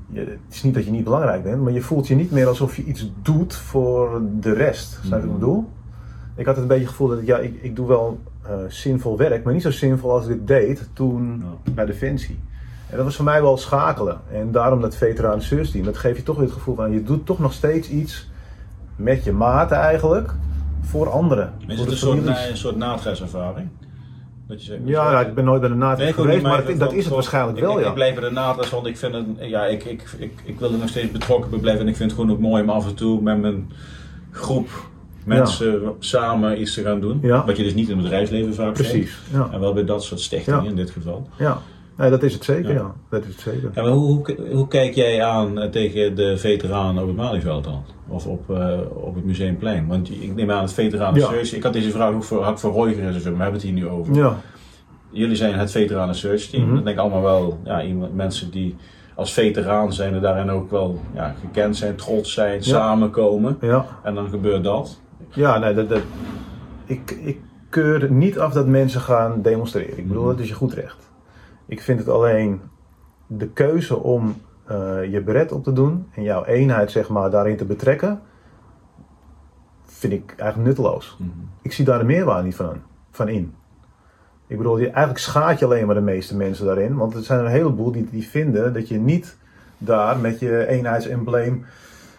Je, het is niet dat je niet belangrijk bent, maar je voelt je niet meer alsof je iets doet voor de rest. Snap je wat ik Mhm. bedoel? Ik had het een beetje het gevoel dat ik, ja, ik, ik doe wel eh, zinvol werk, maar niet zo zinvol als ik dit deed toen Ja. bij Defensie. En dat was voor mij wel schakelen. En daarom dat service team, dat geeft je toch weer het gevoel van je doet toch nog steeds iets met je maten eigenlijk voor anderen. Is voor het een soort, na- een soort naadreservaring? Dat je Ja, ik ben nooit bij de Nee, ook geweest, maar dat, dat is het waarschijnlijk ik, wel, ik, ja. Ik blijf bij de naadres, want ik vind het, ja, ik, ik, ik, ik wil er nog steeds betrokken bij blijven. En ik vind het gewoon ook mooi om af en toe met mijn groep mensen samen iets te gaan doen. Wat je dus niet in het bedrijfsleven vaak ziet. Precies, ja. En wel bij dat soort stichtingen in dit geval. ja. Nee, dat is het zeker, Ja. ja. Dat is het zeker. En hoe, hoe, hoe kijk jij aan eh, tegen de veteranen op het Malieveld dan? Of op, eh, op het Museumplein? Want ik neem aan het veteranen Ja. search. Ik had deze vraag ook voor, had ik voor Roy gereserveerd, maar we hebben het hier nu over. Ja, Jullie zijn het veteranen search team. Mhm. Dat denk ik allemaal wel ja, iemand, mensen die als veteraan zijn en daarin ook wel ja, gekend zijn, trots zijn, samenkomen. ja. En dan gebeurt dat. Ja, nee, dat, dat, ik, ik keur niet af dat mensen gaan demonstreren. Ik bedoel, Mhm. dat is je goed recht. Ik vind het alleen de keuze om eh, je beret op te doen en jouw eenheid zeg maar daarin te betrekken, vind ik eigenlijk nutteloos. Ik zie daar de meerwaarde niet van, van in. Ik bedoel, eigenlijk schaadt je alleen maar de meeste mensen daarin. Want er zijn een heleboel die, die vinden dat je niet daar met je eenheidsembleem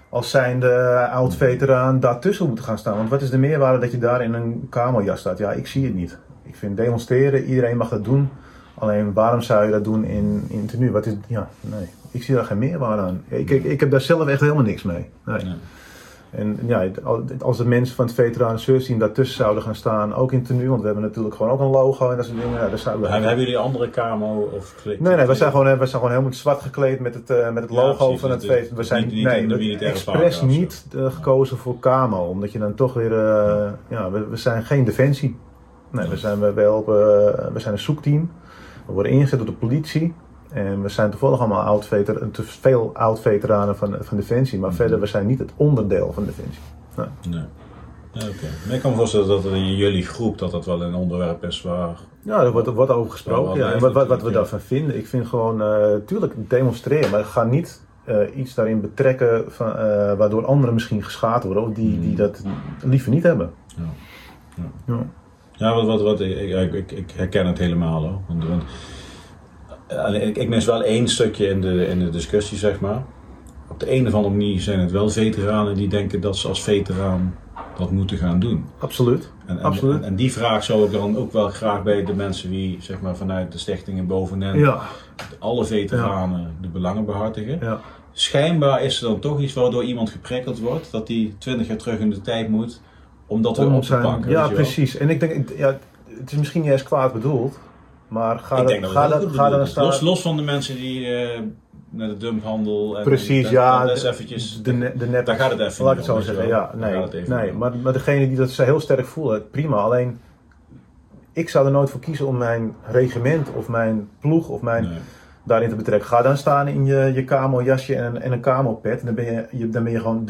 als zijnde oud-veteraan daartussen moet gaan staan. Want wat is de meerwaarde dat je daar in een kamerjas staat? Ja, ik zie het niet. Ik vind demonstreren, iedereen mag dat doen. Alleen waarom zou je dat doen in, in tenue? Wat is, ja, nee. Ik zie daar geen meerwaarde aan. Ik, ik, ik heb daar zelf echt helemaal niks mee. Nee. Ja. En ja, als de mensen van het veteranen service team daartussen zouden gaan staan, ook in tenue, want we hebben natuurlijk gewoon ook een logo en dat soort dingen. Ja, daar zouden we... Hebben hebben jullie andere camo of? Nee, nee, we zijn gewoon, we zijn gewoon helemaal zwart gekleed met het, eh, met het Ja, logo precies. van het Dus het- feest. We zijn niet- niet nee, we- expres niet eh, gekozen voor camo, omdat je dan toch weer, eh, ja, we, we zijn geen defensie. Nee, we zijn, we, helpen, we zijn een zoekteam. We worden ingezet door de politie. En we zijn toevallig allemaal oud te veel oud-veteranen van, van Defensie. Maar Mhm. verder, we zijn niet het onderdeel van Defensie. Nee. Oké. Maar ik kan me voorstellen dat in jullie groep dat dat wel een onderwerp is waar... Ja, er wordt, er wordt over gesproken. Ja, en wat, wat, wat we daarvan vinden. Ik vind gewoon, eh tuurlijk demonstreren, maar ga niet eh, iets daarin betrekken van, eh, waardoor anderen misschien geschaad worden of die, die dat liever niet hebben. Ja. Ja. Ja, wat, wat, wat, ik, ik, ik, ik herken het helemaal hoor. Want, want, ik, ik mis wel één stukje in de, in de discussie, zeg maar. Op de een of andere manier zijn het wel veteranen die denken dat ze als veteraan dat moeten gaan doen. Absoluut. En, en, Absoluut. en, en die vraag zou ik dan ook wel graag bij de mensen die zeg maar, vanuit de stichtingen bovenin Ja, alle veteranen de belangen behartigen. ja. Schijnbaar is er dan toch iets waardoor iemand geprikkeld wordt dat hij twintig jaar terug in de tijd moet om dat weer Om op te zijn- pakken. ja precies. En ik denk, ja, het is misschien niet eens kwaad bedoeld, maar ga, Ik denk dat ga, ga dan staan. Los, los van de mensen die eh, naar de dumphandel en Precies, ja. Dat is eventjes, de, de nep- daar gaat het even Laat ik het zo zeggen. Ja, nee, nee. Maar, maar degene die dat ze heel sterk voelen, prima. Alleen, ik zou er nooit voor kiezen om mijn regiment of mijn ploeg of mijn Nee. Daarin te betrekken. Ga dan staan in je, je camo-jasje en, een- en een camo-pet. Dan ben je, je, dan ben je gewoon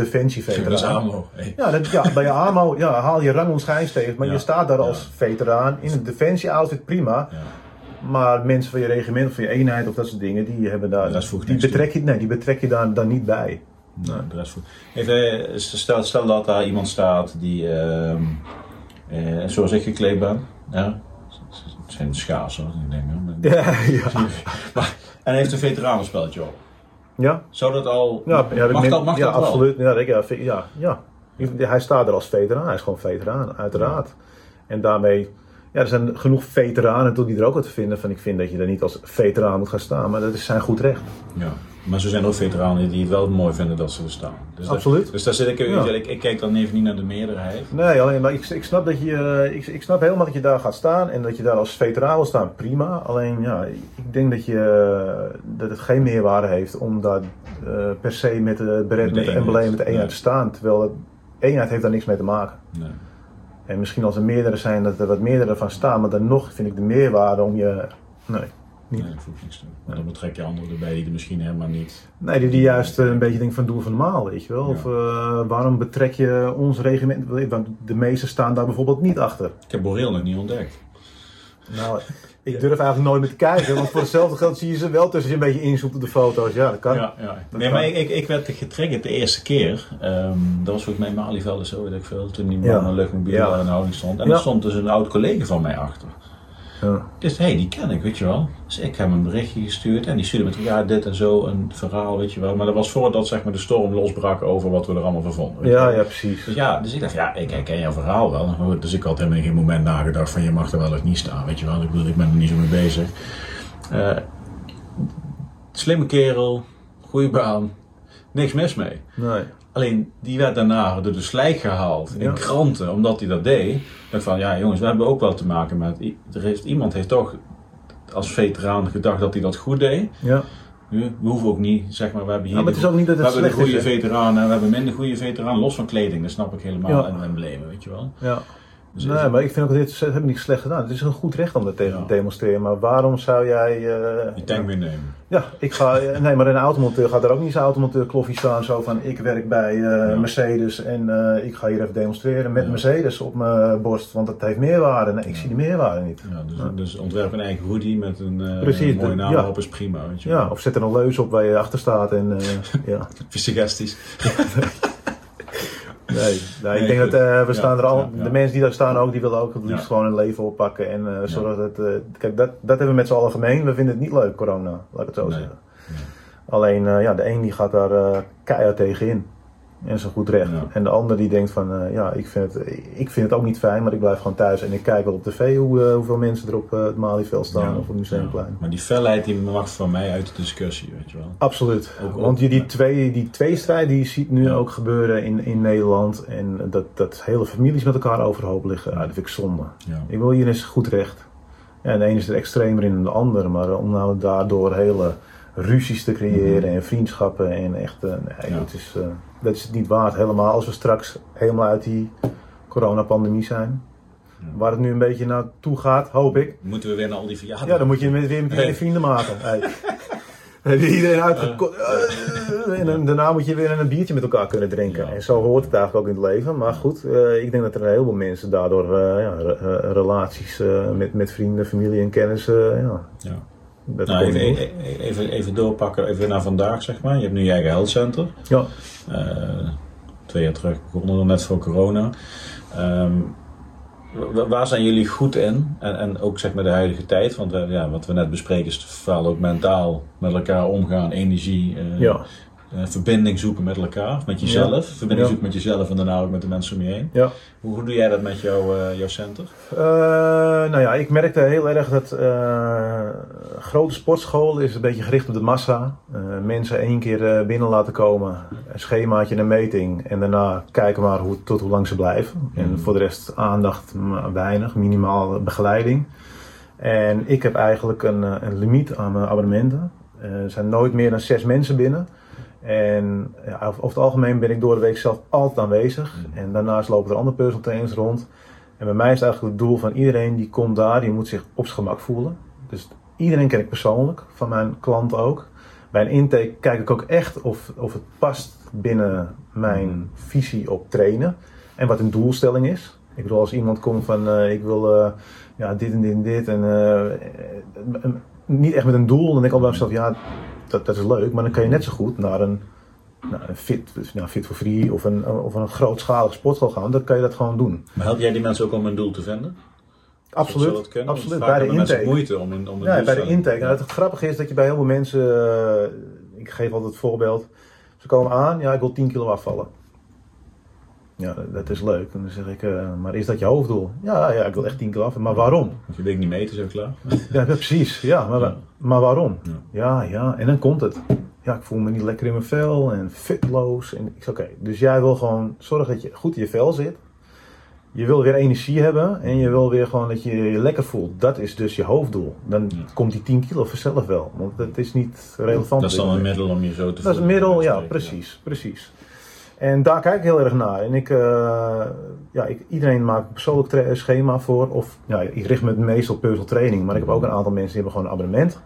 Dat is. AMO. Hey. Ja, dat, ja, bij je AMO ja, haal je rang onschijnstevig. Maar Ja, je staat daar als veteraan in een defensie-outfit, prima. Ja. Maar mensen van je regiment of van je eenheid of dat soort dingen, die hebben daar. Voegt die betrek je, nee, die betrek je daar dan niet bij. Nee, voor. Even, eh, stel, stel dat daar iemand staat die, ehm, eh, zoals ik gekleed ben. Ja. Het zijn schaars hoor, ik denk. Ja, ja. Maar, en hij heeft een veteranenspeltje op. Ja, Zou dat al. ja, ja, mag dat, mag ja dat wel? absoluut. Ja, ik- ja, ja, ja. Hij staat er als veteraan, hij is gewoon veteraan, uiteraard. En daarmee, ja, er zijn genoeg veteranen toe die er ook wat vinden van ik vind dat je er niet als veteraan moet gaan staan, maar dat is zijn goed recht. Ja. Maar zo zijn er ook veteranen die het wel mooi vinden dat ze er staan. Dus Absoluut. dus daar zit ik, Ja. ik, ik kijk dan even niet naar de meerderheid. Nee, alleen maar ik, ik snap dat je, eh, ik, ik snap helemaal dat je daar gaat staan en dat je daar als veteraan wil staan, prima. Alleen ja, ik denk dat je eh, dat het geen meerwaarde heeft om daar eh, per se met de beret, Met embleem, met de eenheid Nee. te staan. Terwijl eenheid heeft daar niks mee te maken. Nee. En misschien als er meerdere zijn, dat er wat meerdere van staan, maar dan nog vind ik de meerwaarde om je. Nee. Niet. Nee, dat voegt niks toe. Want dan betrek je anderen erbij die er misschien helemaal niet. Nee, die, die juist eh, een beetje denken van doe van normaal, weet je wel. Ja. Of eh, waarom betrek je ons regiment? Want de meesten staan daar bijvoorbeeld niet achter. Ik heb Boreel nog niet ontdekt. Nou, ik durf eigenlijk nooit meer te kijken, want voor hetzelfde geld zie je ze wel tussen je een beetje inzoekt op de foto's. Ja, dat kan. Ja, ja. Dat Nee, kan. maar ik, ik, ik werd getriggerd de eerste keer. Ehm, dat was volgens mij Malieveld zo, weet ik veel. Toen die man Ja. de luchtmobiel Ja. in houding stond. En er stond dus een oud collega van mij achter. Ja. Dus hé, hey, die ken ik, weet je wel. Dus ik heb hem een berichtje gestuurd en die stuurde met ja, dit en zo, een verhaal, weet je wel. Maar dat was voordat zeg maar, de storm losbrak over wat we er allemaal van vonden. Ja, ja, precies. Dus ja, dus ik dacht, ja, ik herken jouw verhaal wel. Maar goed, Dus ik had helemaal geen moment nagedacht van je mag er wel of niet staan, weet je wel. Ik bedoel, ik ben er niet zo mee bezig. Eh, slimme kerel, goede baan, niks mis mee. Nee. Alleen, die werd daarna door de slijk gehaald in Ja. kranten, omdat hij dat deed. Dacht van, ja jongens, we hebben ook wel te maken met... Er heeft, iemand heeft toch als veteraan gedacht dat hij dat goed deed. Ja. Nu, we hoeven ook niet, zeg maar, we hebben hier... Ja, maar het is ook niet dat we het hebben de slecht goede veteranen en we hebben minder goede veteranen, los van kleding, dat snap ik helemaal, Ja. en emblemen, weet je wel. Ja. Dus Nee, maar ik vind ook dat dit hebben niet slecht gedaan. Het is een goed recht om dat tegen Ja. te demonstreren. Maar waarom zou jij. eh, die tank meenemen. Ja, ik ga. eh, Nee, maar een automonteur gaat er ook niet zijn automonteur kloffie staan. Zo van: ik werk bij eh, Ja. Mercedes en ik ga hier even demonstreren met Ja. Mercedes op mijn borst. Want dat heeft meerwaarde. Nee, ik zie die meerwaarde niet. Ja, dus, dus ontwerp een eigen hoodie met een mooie naam ja. op is prima, weet je. Ja, of zet er een leus op waar je achter staat. En, ja. Suggesties. Nee, ik denk goed. dat eh, we staan er al. De mensen die daar staan ook, die willen ook het liefst gewoon hun leven oppakken. En zodat het. eh, kijk, dat, dat hebben we met z'n allen gemeen. We vinden het niet leuk, corona. Laat ik het zo Nee. zeggen. Alleen, ja, de een die gaat daar keihard tegen in. En een goed recht. Ja. En de ander die denkt van, eh, ja, ik vind, het, ik vind het ook niet fijn, maar ik blijf gewoon thuis. En ik kijk wel op tv hoe, eh, hoeveel mensen er op eh, het Malieveld staan Ja, of op het Museumplein. ja. Maar die felheid die mag van mij uit de discussie, weet je wel. Absoluut. Ook- Want die, ook- die, twee, die tweestrijd die je ziet nu ook gebeuren in, in Nederland. En dat, dat hele families met elkaar overhoop liggen, ja, dat vind ik zonde. Ik wil hier eens goed recht. Ja, en de ene is er extremer in dan de ander. Maar om nou daardoor hele ruzies te creëren en vriendschappen en echt... eh, nee, Mhm. Ja. dat, is, eh, dat is het niet waard. Helemaal als we straks helemaal uit die coronapandemie zijn. Ja. Waar het nu een beetje naartoe gaat, hoop ik. Moeten we weer naar al die verjaardagen? Ja, dan moet je met, weer met Hey. vrienden maken. Hey. Dan heb je iedereen uitgekort. en dan, daarna moet je weer een biertje met elkaar kunnen drinken. Ja. En zo hoort het eigenlijk ook in het leven. Maar goed, eh, ik denk dat er een heleboel mensen daardoor eh, ja, re- eh, relaties eh, met, met vrienden, familie en kennissen. ja, Ja. Nou, even, even, doorpakken, even naar vandaag zeg maar. Je hebt nu je eigen health center. Ja. Eh, twee jaar terug begonnen net voor corona. Ehm, wa- waar zijn jullie goed in? En, en ook zeg maar de huidige tijd. Want we, ja, wat we net bespreken is vooral ook mentaal met elkaar omgaan, energie. eh, Ja. Eh, verbinding zoeken met elkaar, met jezelf. Verbinding Ja. zoeken met jezelf en daarna ook met de mensen om je heen. Ja. Hoe, hoe doe jij dat met jouw, eh, jouw center? Eh, nou ja, ik merkte heel erg dat grote sportschool is een beetje gericht op de massa. Mensen één keer binnen laten komen, een schemaatje, een meting en daarna kijken maar hoe, tot hoe lang ze blijven. En Mhm. voor de rest aandacht maar weinig, minimaal begeleiding. En ik heb eigenlijk een, een limiet aan mijn abonnementen. Er zijn nooit meer dan zes mensen binnen. En ja, over het algemeen ben ik door de week zelf altijd aanwezig. Mhm. En daarnaast lopen er andere personal trainers rond. En bij mij is het eigenlijk het doel van iedereen die komt daar, die moet zich op zijn gemak voelen. Dus Iedereen ken ik persoonlijk, van mijn klanten ook. Bij een intake kijk ik ook echt of, of het past binnen mijn Mhm. visie op trainen en wat een doelstelling is. Ik bedoel, als iemand komt van eh, ik wil eh, ja, dit en dit en dit en eh, niet echt met een doel, dan denk ik al bij mezelf, ja, dat, dat is leuk, maar dan kan je net zo goed naar een, nou, een fit, nou, fit for free of een, of een grootschalig sportschool gaan. Dan kan je dat gewoon doen. Maar help jij die mensen ook om een doel te vinden? Absoluut, absoluut. Bij de intake. moeite om een, om een Ja, bij de intake. Ja. Nou, het grappige is dat je bij heel veel mensen, eh, ik geef altijd het voorbeeld, ze komen aan, ja, ik wil 10 kilo afvallen. Ja, dat- is leuk. En dan zeg ik, eh, maar is dat je hoofddoel? Ja, ja, ik wil echt 10 kilo af. Maar waarom? Want je weet niet meten, zo klaar. Ja, precies. Ja, maar, Ja. maar waarom? Ja. Ja, ja. En dan komt het. Ja, ik voel me niet lekker in mijn vel en fitloos. En ik zeg, oké, dus jij wil gewoon zorgen dat je goed in je vel zit. Je wil weer energie hebben en je wil weer gewoon dat je je lekker voelt. Dat is dus je hoofddoel. Dan Ja. komt die 10 kilo vanzelf wel. Want dat is niet relevant. Dat is dan een middel om je zo te Dat is een voelen. middel, ja, precies, precies. En daar kijk ik heel erg naar. En ik, eh, ja, ik, iedereen maakt een persoonlijk schema voor. Of ja, ik richt me meestal op personal training. Maar ik heb ook een aantal mensen die hebben gewoon een abonnement.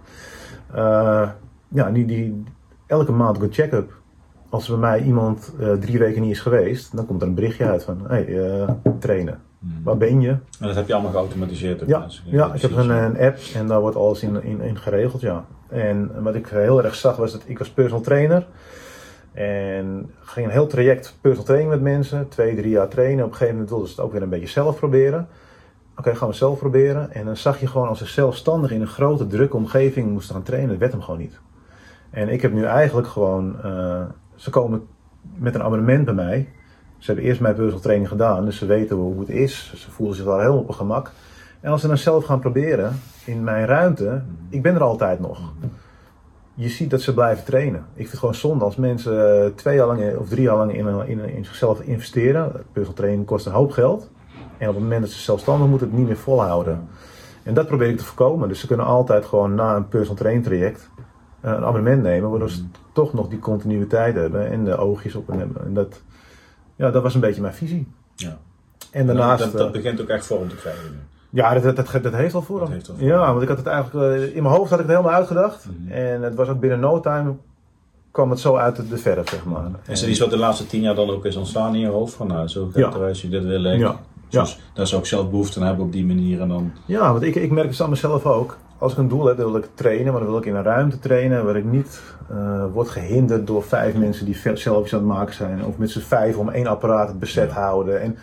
Eh, ja, die, die elke maand een check-up. Als er bij mij iemand eh, drie weken niet is geweest, dan komt er een berichtje uit van, hey, eh, trainen. Hmm. Waar ben je? En dat heb je allemaal geautomatiseerd ook Ja, ja ik heb een, een app en daar wordt alles in, in, in geregeld, ja. En wat ik heel erg zag was dat ik was personal trainer. En ging een heel traject personal training met mensen. Twee, drie jaar trainen. Op een gegeven moment wilden ze het ook weer een beetje zelf proberen. Oké, gaan we zelf proberen. En dan zag je gewoon als ze zelfstandig in een grote drukke omgeving moesten gaan trainen. Dat werd hem gewoon niet. En ik heb nu eigenlijk gewoon... eh, ze komen met een abonnement bij mij. Ze hebben eerst mijn personal training gedaan. Dus ze weten hoe het is. Ze voelen zich daar heel op hun gemak. En als ze dan zelf gaan proberen in mijn ruimte, ik ben er altijd nog. Je ziet dat ze blijven trainen. Ik vind het gewoon zonde als mensen eh, twee jaar lang of drie jaar lang in, in, in zichzelf investeren. Personal training kost een hoop geld. En op het moment dat ze zelfstandig moeten, het niet meer volhouden. En dat probeer ik te voorkomen. Dus ze kunnen altijd gewoon na een personal training traject eh, een abonnement nemen, waardoor ze toch nog die continuïteit hebben en de oogjes op hen hebben. En dat, ja, dat was een beetje mijn visie. Ja. En daarnaast. dat, dat eh, begint ook echt vorm te krijgen. Ja, dat, dat, dat, dat heeft al voor. Dat heeft al voor. Ja, want ik had het eigenlijk eh, in mijn hoofd had ik het helemaal uitgedacht. Mhm. En het was ook binnen no time kwam het zo uit de, verf, zeg maar. Is er iets wat de laatste tien jaar dan ook is ontstaan in je hoofd? Van nou, zo gaat Ja. eruit, je dit wil ik. Ja. Dus daar zou ik zelf behoefte aan hebben op die manier. En dan, Ja, want ik, ik merk het aan mezelf ook. Als ik een doel heb, dan wil ik trainen, maar dan wil ik in een ruimte trainen waar ik niet eh word gehinderd door vijf mensen die selfies aan het maken zijn. Of met z'n vijf om één apparaat bezet houden. En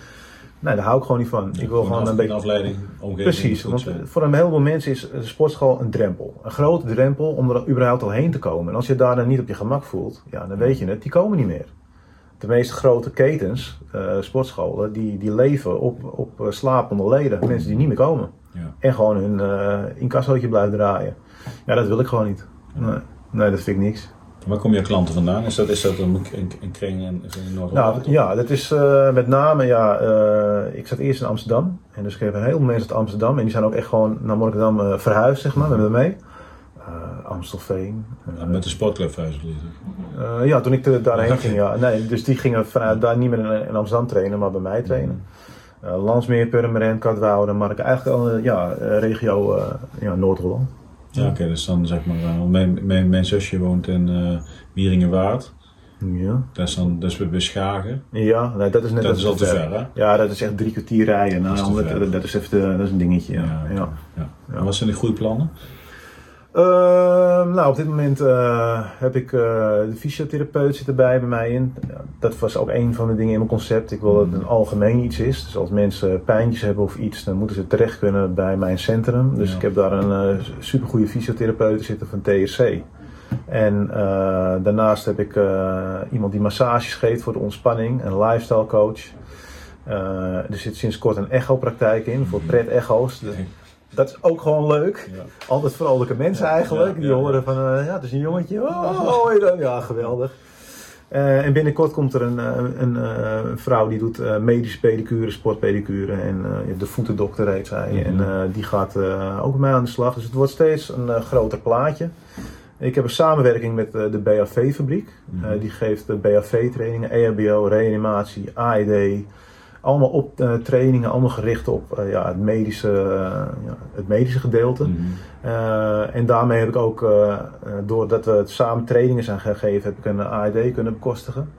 nee, daar hou ik gewoon niet van. ik wil gewoon een beetje. afleiding, omgeving. Precies, want zijn. voor een heleboel mensen is de sportschool een drempel. Een grote drempel om er überhaupt al heen te komen. En als je daar dan niet op je gemak voelt, ja, dan weet je het, die komen niet meer. De meeste grote ketens, eh, sportscholen, die, die leven op, op eh, slapende leden. Mensen die niet meer komen. Ja. En gewoon hun eh incassootje blijven draaien. Ja, dat wil ik gewoon niet. Nee, nee dat vind ik niks. Waar kom je klanten vandaan? Is dat, is dat een, een, een kring in, in noord Nou ja, dat is eh, met name, ja, eh, ik zat eerst in Amsterdam. En dus ik heb een heleboel mensen uit Amsterdam. En die zijn ook echt gewoon naar Monnikendam eh, verhuisd, zeg maar, met me mee. Amstelveen. Met de sportclub verhuisd. ja, toen ik er daarheen ging, ja. Nee, dus die gingen vanuit daar niet meer in, in Amsterdam trainen, maar bij mij trainen. Landsmeer, Purmerend, Katwoude, maar ik eigenlijk al, ja, regio ja, Noord-Holland. Ja, oké, dus dan zeg maar, eh, mijn, mijn, mijn zusje woont in eh Wieringenwaard. Ja, Dat is dan, dat is bij Schagen. ja nee, dat is net Dat als is al te ver, hè? Ja, dat is echt drie kwartier rijden. Nou, Dat is te dat, ver. dat, is even de- dat is een dingetje. Ja. Ja, Ja. Ja. En wat zijn de groeiplannen? Ehm, nou, op dit moment eh, heb ik eh, de fysiotherapeut zit erbij bij mij in. Dat was ook een van de dingen in mijn concept. Ik wil dat het een algemeen iets is. Dus als mensen pijntjes hebben of iets, dan moeten ze terecht kunnen bij mijn centrum. Dus Ja. ik heb daar een uh, supergoeie fysiotherapeut zitten van TSC. En eh, daarnaast heb ik eh, iemand die massages geeft voor de ontspanning, een lifestyle coach. Eh, er zit sinds kort een echo-praktijk in voor pret-echo's. Dat is ook gewoon leuk. Ja. Altijd vrolijke mensen eigenlijk. ja, die horen van, eh, ja, het is een jongetje. Oh, je dan? Ja, geweldig. Eh, en binnenkort komt er een, eh, een, een vrouw die doet medische pedicure, sportpedicure. En de voetendokter heet zij. Mhm. En die gaat ook mij aan de slag. Dus het wordt steeds een groter plaatje. Ik heb een samenwerking met de BAV-fabriek. Mhm. die geeft BAV-trainingen, EHBO, reanimatie, AED, Allemaal op eh, trainingen, allemaal gericht op eh, ja, het, medische, eh, ja, het medische gedeelte. Mhm. En daarmee heb ik ook, doordat we samen trainingen zijn gegeven, heb ik een AED kunnen bekostigen.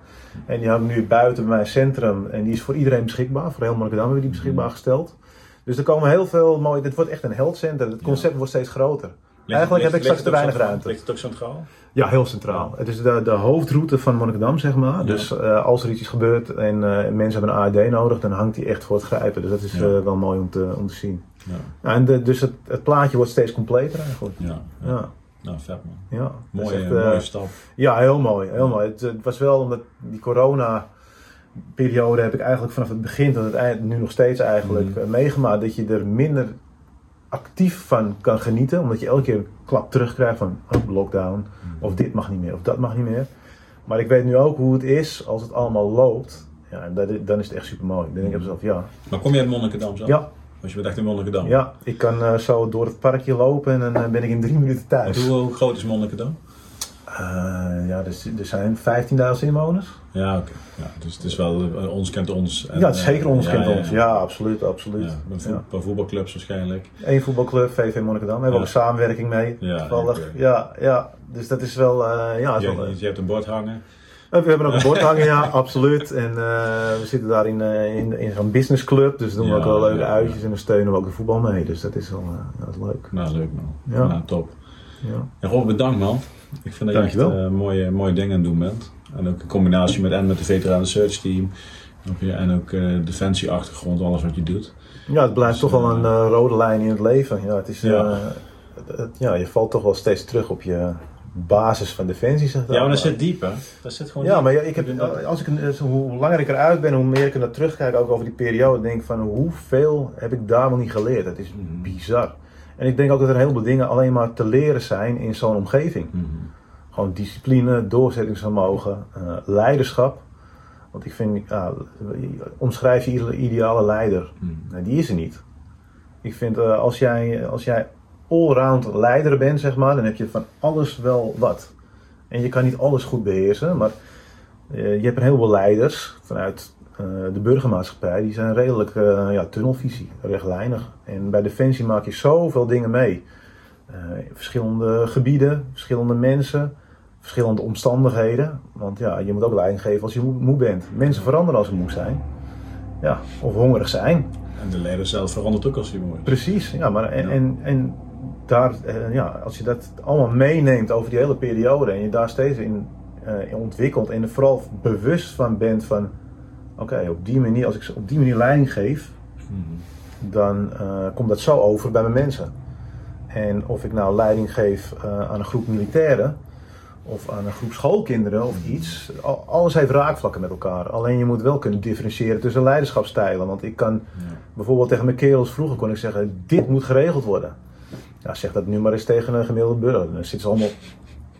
En die hangt nu buiten mijn centrum en die is voor iedereen beschikbaar. Voor heel Monnikendam hebben we die beschikbaar gesteld. Dus er komen heel veel mooie, dit wordt echt een health center. Het concept wordt steeds groter. Eigenlijk heb ik straks te weinig ruimte. Ligt het ook centraal? Ja, heel centraal. Het is de, de hoofdroute van Monnikendam, zeg maar. Ja. Dus eh, als er iets gebeurt en eh, mensen hebben een AED nodig, dan hangt die echt voor het grijpen. Dus dat is Ja. eh, wel mooi om te, om te zien. Ja. En de, dus het, het plaatje wordt steeds completer eigenlijk. Ja. ja. Nou, vet man. ja. Is Mooie, echt, mooie stap. Ja, heel mooi. Heel mooi. Het, het was wel omdat die corona periode heb ik eigenlijk vanaf het begin tot het eind, nu nog steeds eigenlijk, eh, meegemaakt dat je er minder actief van kan genieten. Omdat je elke keer een klap terugkrijgt van oh, lockdown. Mhm. Of dit mag niet meer, of dat mag niet meer. Maar ik weet nu ook hoe het is als het allemaal loopt. Ja, en dat, dan is het echt super mooi. Dan denk ik mezelf, ja. Maar kom je uit Monnikendam zo? Ja, Was je bedacht in Monnikendam? ja, ik kan eh, zo door het parkje lopen en dan eh, ben ik in drie minuten thuis. hoe, hoe groot is Monnikendam? Eh, ja, er zijn 15.000 inwoners. Ja, oké. Ja, dus het is wel, eh, ons kent ons. En, ja, eh, zeker ons kent ons. Ja, Ja, absoluut, absoluut. ja. Bij, voet- Ja. bij voetbalclubs waarschijnlijk. Eén voetbalclub, VV Monnikendam. Daar hebben we Ja. ook een samenwerking mee. Ja, toevallig. Ja, ja, dus dat is wel, eh, ja, is Je, wel, je, je hebt een bord hangen. We hebben ook een bord hangen, ja, absoluut. En eh, we zitten daar in, eh, in, in zo'n businessclub, dus doen we Ja, ook wel leuke ja, uitjes ja. en dan steunen we ook de voetbal mee. Dus dat is wel eh, dat is leuk. Nou, leuk man. Ja. Nou, top. Ja. En Rob, bedankt man. Ik vind dat je echt eh, mooie, mooie dingen aan het doen bent. En ook in combinatie met, en met de Veteranen Search Team. En ook eh defensie achtergrond, alles wat je doet. ja, het blijft Dus, toch wel eh, een eh, rode lijn in het leven. Ja, het is, Ja. eh, het- het- ja, je valt toch wel steeds terug op je basis van defensie. Zeg Ja, maar dat zit diep hè? Dat zit gewoon Ja, diep. maar ja, ik heb, als ik, hoe langer ik eruit ben, hoe meer ik er naar terugkijk, ook over die periode, denk ik van hoeveel heb ik daar nog niet geleerd. Het is Mhm. bizar. En ik denk ook dat er een heleboel dingen alleen maar te leren zijn in zo'n omgeving. Mhm. Gewoon discipline, doorzettingsvermogen, eh, leiderschap. Want ik vind, ja, omschrijf je iedere ideale leider. Nee, die is er niet. Ik vind, eh, als jij, als jij allround leider bent, zeg maar, dan heb je van alles wel wat. En je kan niet alles goed beheersen, maar eh, je hebt een heleboel leiders vanuit de burgermaatschappij, die zijn redelijk ja, tunnelvisie, rechtlijnig. En bij Defensie maak je zoveel dingen mee. Verschillende gebieden, verschillende mensen, verschillende omstandigheden. Want ja, je moet ook leiding geven als je moe, moe bent. Mensen veranderen als ze moe zijn. Ja, of hongerig zijn. En de leider zelf verandert ook als hij mooi is. Precies, ja, maar en, Ja. en, en daar, eh, ja, als je dat allemaal meeneemt over die hele periode en je daar steeds in, eh, in ontwikkelt en er vooral bewust van bent van, oké, op die manier, als ik op die manier leiding geef, Mhm. dan eh, komt dat zo over bij mijn mensen. En of ik nou leiding geef aan een groep militairen of aan een groep schoolkinderen of iets, al- alles heeft raakvlakken met elkaar. Alleen je moet wel kunnen differentiëren tussen leiderschapsstijlen. Want ik kan Ja. bijvoorbeeld tegen mijn kerels vroeger kon ik zeggen, dit moet geregeld worden. Ja, zeg dat nu maar eens tegen een gemiddelde burger. Dan zitten ze allemaal...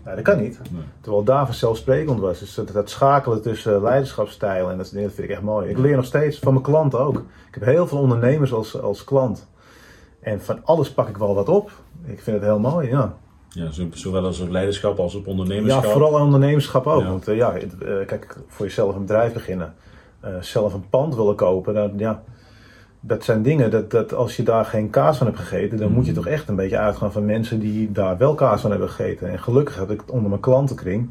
Ja, dat kan niet. Nee. Terwijl daar vanzelfsprekend was. Dus dat, dat schakelen tussen leiderschapsstijlen en dat, soort dingen, dat vind ik echt mooi. Ik leer nog steeds van mijn klanten ook. Ik heb heel veel ondernemers als, als klant. En van alles pak ik wel wat op. Ik vind het heel mooi, ja. Ja, zo- zowel als op leiderschap als op Ja, ondernemerschap. vooral ondernemerschap ook. Ja. Want eh, ja, eh, kijk, voor jezelf een bedrijf beginnen, eh, zelf een pand willen kopen, dan, ja, dat zijn dingen dat, dat als je daar geen kaas van hebt gegeten, dan moet je toch echt een beetje uitgaan van mensen die daar wel kaas van hebben gegeten. En gelukkig heb ik onder mijn klantenkring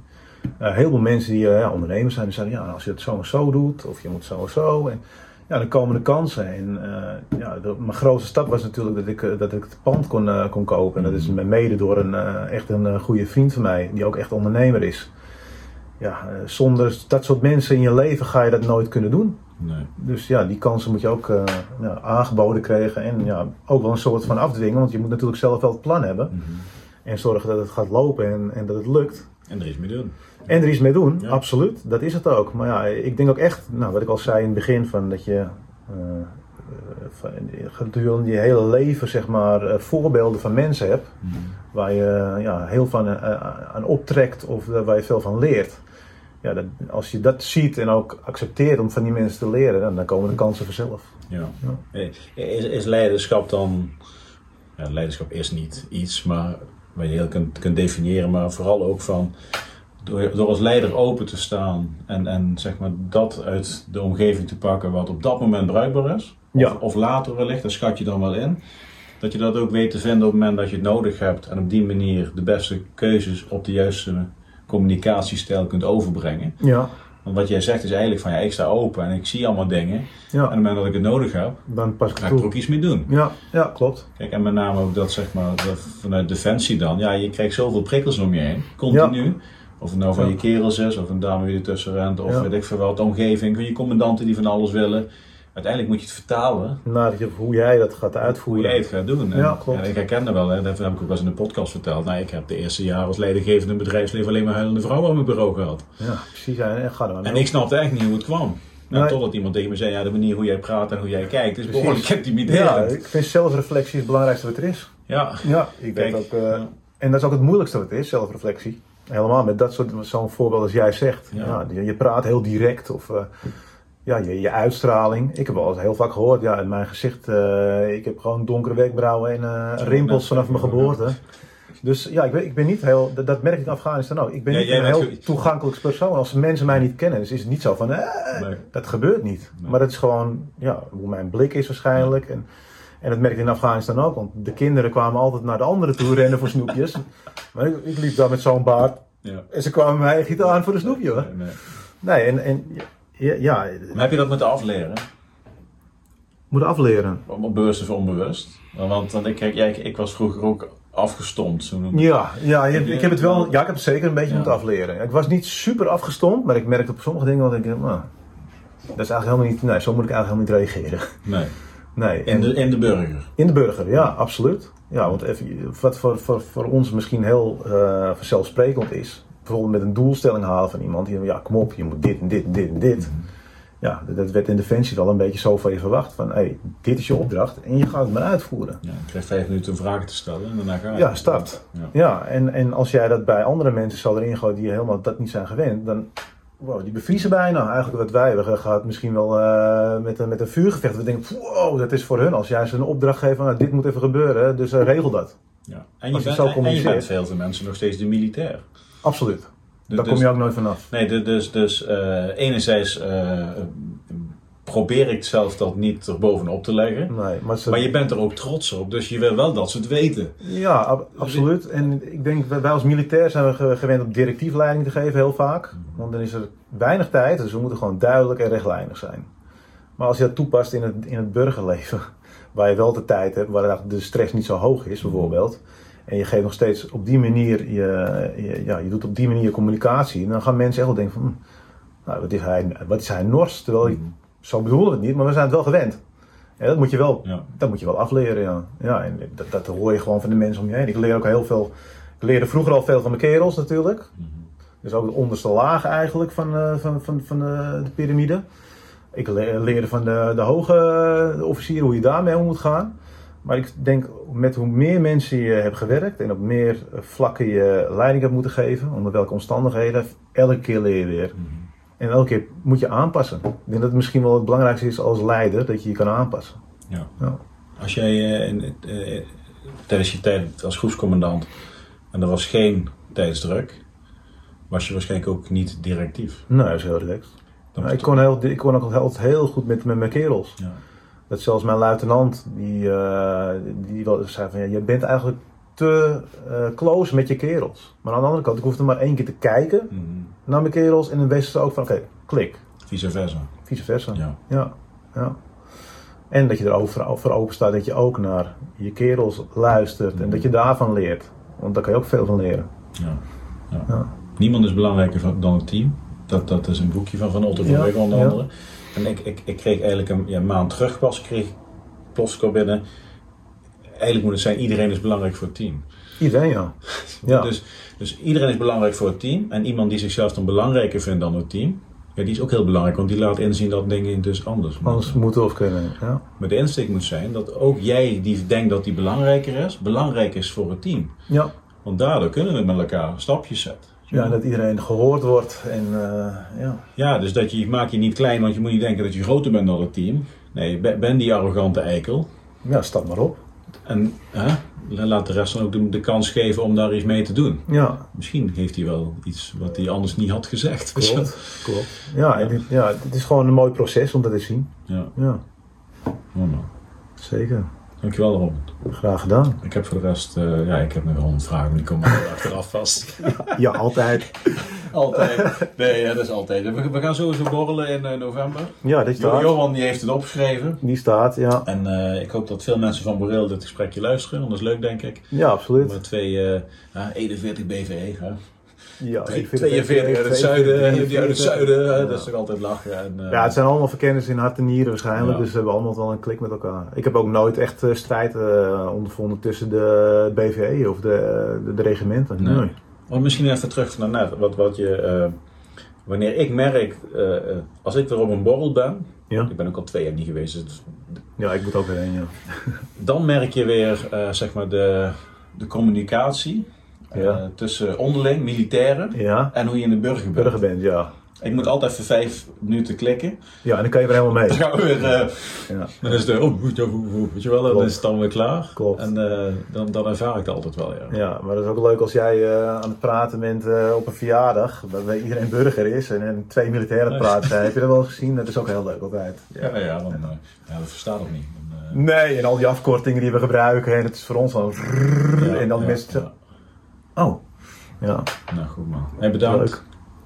eh, heel veel mensen die ja, ondernemers zijn, die zeggen ja, als je het zo en zo doet, of je moet zo en zo. En, ja, dan komen de kansen. En eh, ja, de- mijn grootste stap was natuurlijk dat ik, eh, dat ik het pand kon, eh, kon kopen. En dat is mede door een, echt een goede vriend van mij, die ook echt ondernemer is. Ja, zonder dat soort mensen in je leven ga je dat nooit kunnen doen. Nee. Dus ja, die kansen moet je ook ja, aangeboden krijgen. En ja, ook wel een soort van afdwingen, want je moet natuurlijk zelf wel het plan hebben. Mhm. En zorgen dat het gaat lopen en, en dat het lukt. En er is mee doen. En er iets mee doen, Ja. absoluut. Dat is het ook. Maar ja, ik denk ook echt, nou, wat ik al zei in het begin, van dat je eh, gedurende je hele leven zeg maar, eh, voorbeelden van mensen hebt. Mhm. Waar je ja, heel van eh, aan optrekt of waar je veel van leert. Ja, dat, als je dat ziet en ook accepteert om van die mensen te leren, dan, dan komen de kansen vanzelf. Ja. Ja. Is, is leiderschap dan... Ja, leiderschap is niet iets maar, waar je heel kunt, kunt definiëren, maar vooral ook van door, door als leider open te staan en, en zeg maar dat uit de omgeving te pakken wat op dat moment bruikbaar is, Ja. of, later wellicht, daar schat je dan wel in. Dat je dat ook weet te vinden op het moment dat je het nodig hebt en op die manier de beste keuzes op de juiste communicatiestijl kunt overbrengen. Ja, Want wat jij zegt is eigenlijk van ja, ik sta open en ik zie allemaal dingen. En op het moment dat ik het nodig heb, dan pas ik ga ik er ook iets mee doen. Ja, ja, klopt. Kijk, en met name ook dat zeg maar dat vanuit Defensie dan, ja, je krijgt zoveel prikkels om je heen, continu. Of het nou van Ja. je kerels is, of een dame die er tussen rent, of Ja. weet ik veel wat, de omgeving, je commandanten die van alles willen. Uiteindelijk moet je het vertalen Naar je- hoe jij dat gaat hoe uitvoeren. jij het gaat doen. En, Ja, klopt. en ik herken dat wel, hè, dat heb ik ook wel eens in de podcast verteld. Nou, ik heb de eerste jaren als leidinggevende bedrijfsleven alleen maar huilende vrouwen aan mijn bureau gehad. Ja, precies. En, ga En ik snapte echt niet hoe het kwam. Nou, Nee. Totdat iemand tegen me zei, ja, de manier hoe jij praat en hoe jij kijkt is behoorlijk Ja, intimiderend. ik vind zelfreflectie het belangrijkste wat er is. Ja, Ja, ik Kijk, weet ook. eh, ja. En dat is ook het moeilijkste wat het is, zelfreflectie. Helemaal met dat soort zo'n voorbeeld als jij zegt. Ja. Ja. je, praat heel direct of eh, ja, je, je uitstraling. Ik heb wel eens heel vaak gehoord, ja, in mijn gezicht, eh, ik heb gewoon donkere wenkbrauwen en eh, rimpels vanaf mijn geboorte. Dus ja, ik ben, ik ben niet heel, dat, dat merk ik in Afghanistan ook. Ik ben Ja, niet een heel toegankelijk persoon. Als mensen mij niet kennen, dus is het niet zo van, eh, Nee. dat gebeurt niet. Nee. Maar dat is gewoon ja, hoe mijn blik is waarschijnlijk. En, en dat merkte ik in Afghanistan ook, want de kinderen kwamen altijd naar de anderen toe rennen voor snoepjes. Maar ik, ik liep daar met zo'n baard ja. en ze kwamen mij gieten aan voor een snoepje hoor. Nee, nee. Nee, en, en ja, ja, Maar heb je dat moeten afleren? moet afleren. Om- Bewust of onbewust? Want, want ik, ja, ik, ik was vroeger ook afgestomd. Zo noem ik Ja, ja, ik heb het wel, ja, ik heb het zeker een beetje Ja. moeten afleren. Ik was niet super afgestomd, maar ik merkte op sommige dingen wat ik, nou, dat is eigenlijk helemaal niet, nee, zo moet ik eigenlijk helemaal niet reageren. Nee. Nee, In de, in de burger. In de burger, ja, absoluut. Ja, want even, wat voor, voor, voor ons misschien heel eh, vanzelfsprekend is, bijvoorbeeld met een doelstelling halen van iemand, die ja, kom op, je moet dit en dit en dit en dit. Ja, dat- werd in Defensie wel een beetje zo van je verwacht, van hey, dit is je opdracht en je gaat het maar uitvoeren. Ja, je krijgt vijf minuten om vragen te stellen en daarna ga je. Ja, start. Ja. Ja, en, en als jij dat bij andere mensen zou erin gooien die helemaal dat niet zijn gewend, dan wow, die bevriezen bijna. Eigenlijk wat wij hebben gehad, misschien wel eh, met, een, met een vuurgevecht. We denken, wow, dat is voor hun. Als jij ze een opdracht geeft van, nou, dit moet even gebeuren, dus eh, regel dat. Ja. En, je Als bent, zo en je communiceert. bent veel te mensen nog steeds de militair. Absoluut. Dus- Daar kom dus- je ook nooit vanaf. Nee, dus, dus eh, enerzijds probeer ik zelf dat niet erbovenop te leggen. Nee, maar ze, Maar je bent er ook trots op, dus je wil wel dat ze het weten. Ja, ab- absoluut. En ik denk, wij als militair zijn we ge- gewend om directief leiding te geven, heel vaak. Want dan is er weinig tijd, dus we moeten gewoon duidelijk en rechtlijnig zijn. Maar als je dat toepast in het, in het burgerleven, waar je wel de tijd hebt, waar de stress niet zo hoog is, bijvoorbeeld. En je geeft nog steeds op die manier, je, je- ja, je doet op die manier communicatie. En dan gaan mensen echt wel denken van, hm, nou, wat is hij, wat is hij nors? Terwijl, je- zo bedoelen we het niet, maar we zijn het wel gewend. Ja, dat moet je wel Ja. dat moet je wel afleren, ja. ja en dat, dat hoor je gewoon van de mensen om je heen. Ik leer ook heel veel. Ik leerde vroeger al veel van mijn kerels natuurlijk. Dus ook de onderste laag eigenlijk van, eh, van, van, van de, de piramide. Ik le- leerde van de, de hoge eh, officieren hoe je daarmee om moet gaan. Maar ik denk met hoe meer mensen je hebt gewerkt en op meer vlakken je leiding hebt moeten geven, onder welke omstandigheden, elke keer leer je weer. En elke keer moet je aanpassen. Ik denk dat het misschien wel het belangrijkste is als leider, dat je je kan aanpassen. Ja. Ja. Als jij eh, in, eh, tijdens je tijd als groepscommandant en er was geen tijdsdruk, was je waarschijnlijk ook niet directief. Nee, dat is heel relaxed. Dan Ja, ik, kon heel, ik kon ook heel, heel goed met, met mijn kerels. Ja. Dat zelfs mijn luitenant, die, eh, die wel zei van ja, je bent eigenlijk te eh, close met je kerels. Maar aan de andere kant, ik hoefde maar één keer te kijken Mhm. naar mijn kerels en dan wisten ze ook van oké, klik. Vice versa. Vice versa. Ja. Ja, ja. En dat je er ook voor, open staat dat je ook naar je kerels luistert en dat je daarvan leert. Want daar kan je ook veel van leren. Ja. Ja. Ja. Niemand is belangrijker dan het team. Dat, dat is een boekje van Van Otto van Ja, onder andere. En ik, ik, ik kreeg eigenlijk een ja, maand terug pas, kreeg Plosco binnen. Eigenlijk moet het zijn, iedereen is belangrijk voor het team. Iedereen ja. ja. Dus, dus iedereen is belangrijk voor het team. En iemand die zichzelf dan belangrijker vindt dan het team, ja, die is ook heel belangrijk. Want die laat inzien dat dingen dus anders moeten. Anders moeten of kunnen. Ja. Maar de insteek moet zijn dat ook jij die denkt dat die belangrijker is, belangrijk is voor het team. ja. Want daardoor kunnen we met elkaar stapjes zetten. Ja, dat iedereen gehoord wordt en eh, ja. Ja, dus dat je, ik maak je niet klein, want je moet niet denken dat je groter bent dan het team. Nee, ben, ben die arrogante eikel. ja, stap maar op. En hè, laat de rest dan ook de, de kans geven om daar iets mee te doen. Ja, Misschien heeft hij wel iets wat hij anders niet had gezegd. klopt. klopt. Ja, dit, ja, het is gewoon een mooi proces om dat te zien. Ja, Ja, man. zeker. Dankjewel Robert. Graag gedaan. Ik heb voor de rest, eh, ja, ik heb nog honderd vragen, maar die komen er achteraf vast. Ja, altijd. altijd. Nee, ja, dat is altijd. We, we gaan sowieso borrelen in eh, november. Ja, dit staat. Johan die heeft het opgeschreven. Die staat, ja. En eh, ik hoop dat veel mensen van Boreel dit gesprekje luisteren, want dat is leuk denk ik. Ja, absoluut. Met twee, eh, ja, 41 BVE, hè? Ja, Twee- ik vind 42 uit het 42, zuiden, die uit het 43. zuiden, dat is toch altijd lachen. En, eh, Ja, het zijn allemaal verkenners in hart en nieren waarschijnlijk, dus we hebben allemaal wel een klik met elkaar. Ik heb ook nooit echt eh, strijd eh, ondervonden tussen de BVE of de, de, de regimenten. Nee. Nee. Maar misschien even terug naar net, wat, wat je, eh, wanneer ik merk, eh, eh, als ik weer op een borrel ben, Ja. ik ben ook al twee jaar niet geweest, dus ja, ik moet ook weer heen, ja. dan merk je weer eh, zeg maar de, de communicatie eh, Ja. tussen onderling, militairen, Ja, en hoe je in de burger bent. burger bent, ja. Ik moet altijd voor vijf minuten klikken. Ja, en dan kan je weer helemaal mee. Dan gaan we weer, eh, Ja. dan is het, oh, hoe, hoe, weet je wel, dan Klopt. is het dan weer klaar. Klopt. En eh, dan, dan ervaar ik het altijd wel, ja. Ja, maar dat is ook leuk als jij eh, aan het praten bent eh, op een verjaardag, waarbij iedereen burger is en, en twee militairen praten zijn. Heb je dat wel gezien? Dat is ook heel leuk altijd. Ja, ja, dan, eh, ja dat verstaat ook niet. Dan, eh, Nee, en al die afkortingen die we gebruiken, en het is voor ons dan. en dan ja, mensen. Oh, ja, Nou, goed man. Hey, bedankt. leuk.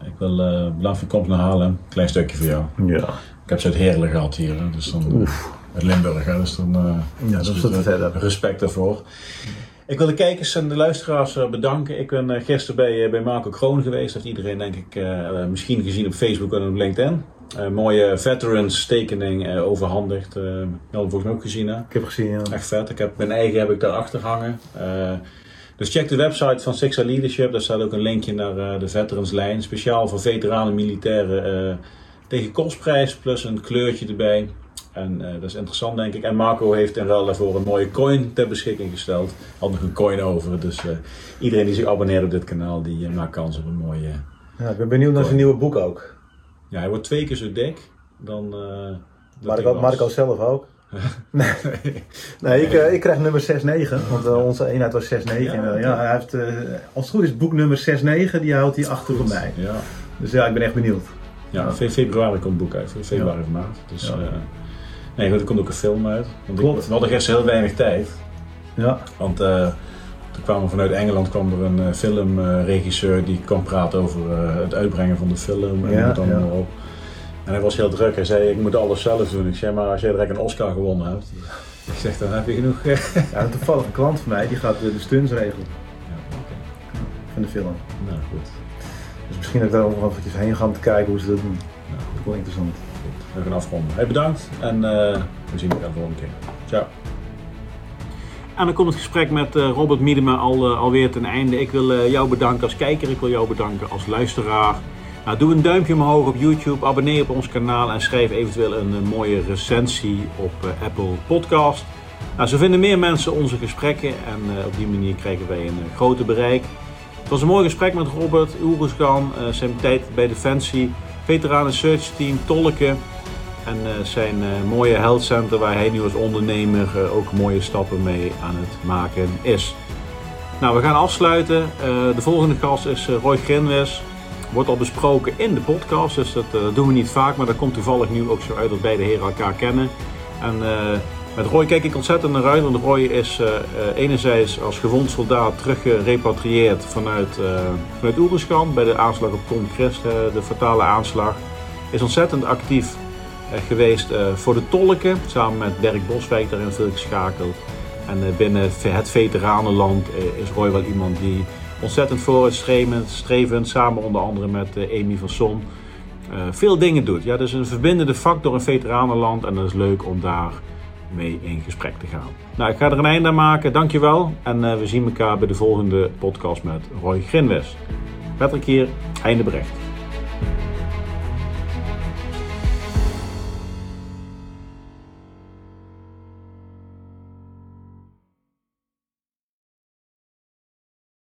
Ik wil uh, bedankt voor komt naar Haarlem. Klein stukje voor jou. Ja, Ik heb ze uit Heerlen gehad hier, hè, dus dan uit Limburg, hè, dus dan eh, ja dat is het verder. respect daarvoor. Ik wil de kijkers en de luisteraars eh, bedanken. Ik ben eh, gisteren bij, eh, bij Marco Kroon geweest. Dat heeft iedereen denk ik eh, eh, misschien gezien op Facebook en op LinkedIn. Eh, mooie veterans tekening eh, overhandigd. eh je had hem volgens mij ook gezien hè? Ik heb gezien, ja. Echt vet. Ik heb, mijn eigen heb ik daarachter hangen. Dus check de website van Sixa Leadership. Daar staat ook een linkje naar eh, de veteranslijn. Speciaal voor veteranen militairen eh, tegen kostprijs plus een kleurtje erbij. En eh, dat is interessant denk ik. En Marco heeft in ruil daarvoor een mooie coin ter beschikking gesteld. Had nog een coin over. Dus iedereen die zich abonneert op dit kanaal, die maakt kans op een mooie... ja. Ik ben benieuwd naar zijn nieuwe boek ook. Ja, hij wordt twee keer zo dik dan... Marco. Marco zelf ook. nee, nee ik, eh, ik krijg nummer 6-9, want eh, onze eenheid was 6-9. Ja, Ja, ja, oké. hij heeft, eh, als het goed is, boek nummer 6-9, die houdt hij achter voor mij. Ja. Dus ja, ik ben echt benieuwd. Ja, Ja. fe- februari komt het boek uit. Februari maart. Dus, Ja. eh, nee, goed, er komt ook een film uit. Want ik- Klopt. we hadden gisteren heel weinig tijd. Ja, Want eh, toen kwam er vanuit Engeland kwam er een eh, filmregisseur die kwam praten over eh, het uitbrengen van de film. En Ja, dan op. En hij was heel druk. Hij zei, ik moet alles zelf doen. Ik zei, maar als jij direct een Oscar gewonnen hebt. Ik zeg, dan heb je genoeg. ja, ja toevallig een klant van mij, die gaat de, stunts regelen oké. van de film. Nou goed. Dus misschien dat ik daar nog eventjes heen ga om te kijken hoe ze dat doen. Nou, Dat is wel interessant. goed. We gaan afronden. Hey, bedankt. En eh, we zien elkaar de volgende keer. Ciao. En dan komt het gesprek met eh, Robert Miedema al, eh, alweer ten einde. Ik wil eh, jou bedanken als kijker, ik wil jou bedanken als luisteraar. Nou, doe een duimpje omhoog op YouTube, abonneer op ons kanaal en schrijf eventueel een, eh, mooie recensie op eh, Apple Podcast. Nou, zo vinden meer mensen onze gesprekken en eh, op die manier krijgen wij een eh, groter bereik. Het was een mooi gesprek met Robert Oeruzgan, eh, zijn tijd bij Defensie, veteranen search team, tolken. En zijn mooie health center waar hij nu als ondernemer ook mooie stappen mee aan het maken is. Nou, we gaan afsluiten. De volgende gast is Roy Grinwes. Wordt al besproken in de podcast, dus dat eh, doen we niet vaak. Maar dat komt toevallig nu ook zo uit dat beide heren elkaar kennen. En eh, met Roy kijk ik ontzettend naar uit, want Roy is eh, enerzijds als gewond soldaat teruggerepatrieerd vanuit, vanuit Oeruzgan bij de aanslag op Tom Christ, de fatale aanslag. Is ontzettend actief geweest voor de tolken, samen met Dirk Boswijk daarin veel geschakeld. En binnen het veteranenland is Roy wel iemand die ontzettend vooruitstrevend, strevend, samen onder andere met eh, Amy van Son, eh, veel dingen doet. Ja, dus een verbindende factor in veteranenland en dat is leuk om daar mee in gesprek te gaan. Nou, ik ga er een einde aan maken. Dankjewel. En eh, we zien elkaar bij de volgende podcast met Roy Grinwes. Patrick hier, einde bericht.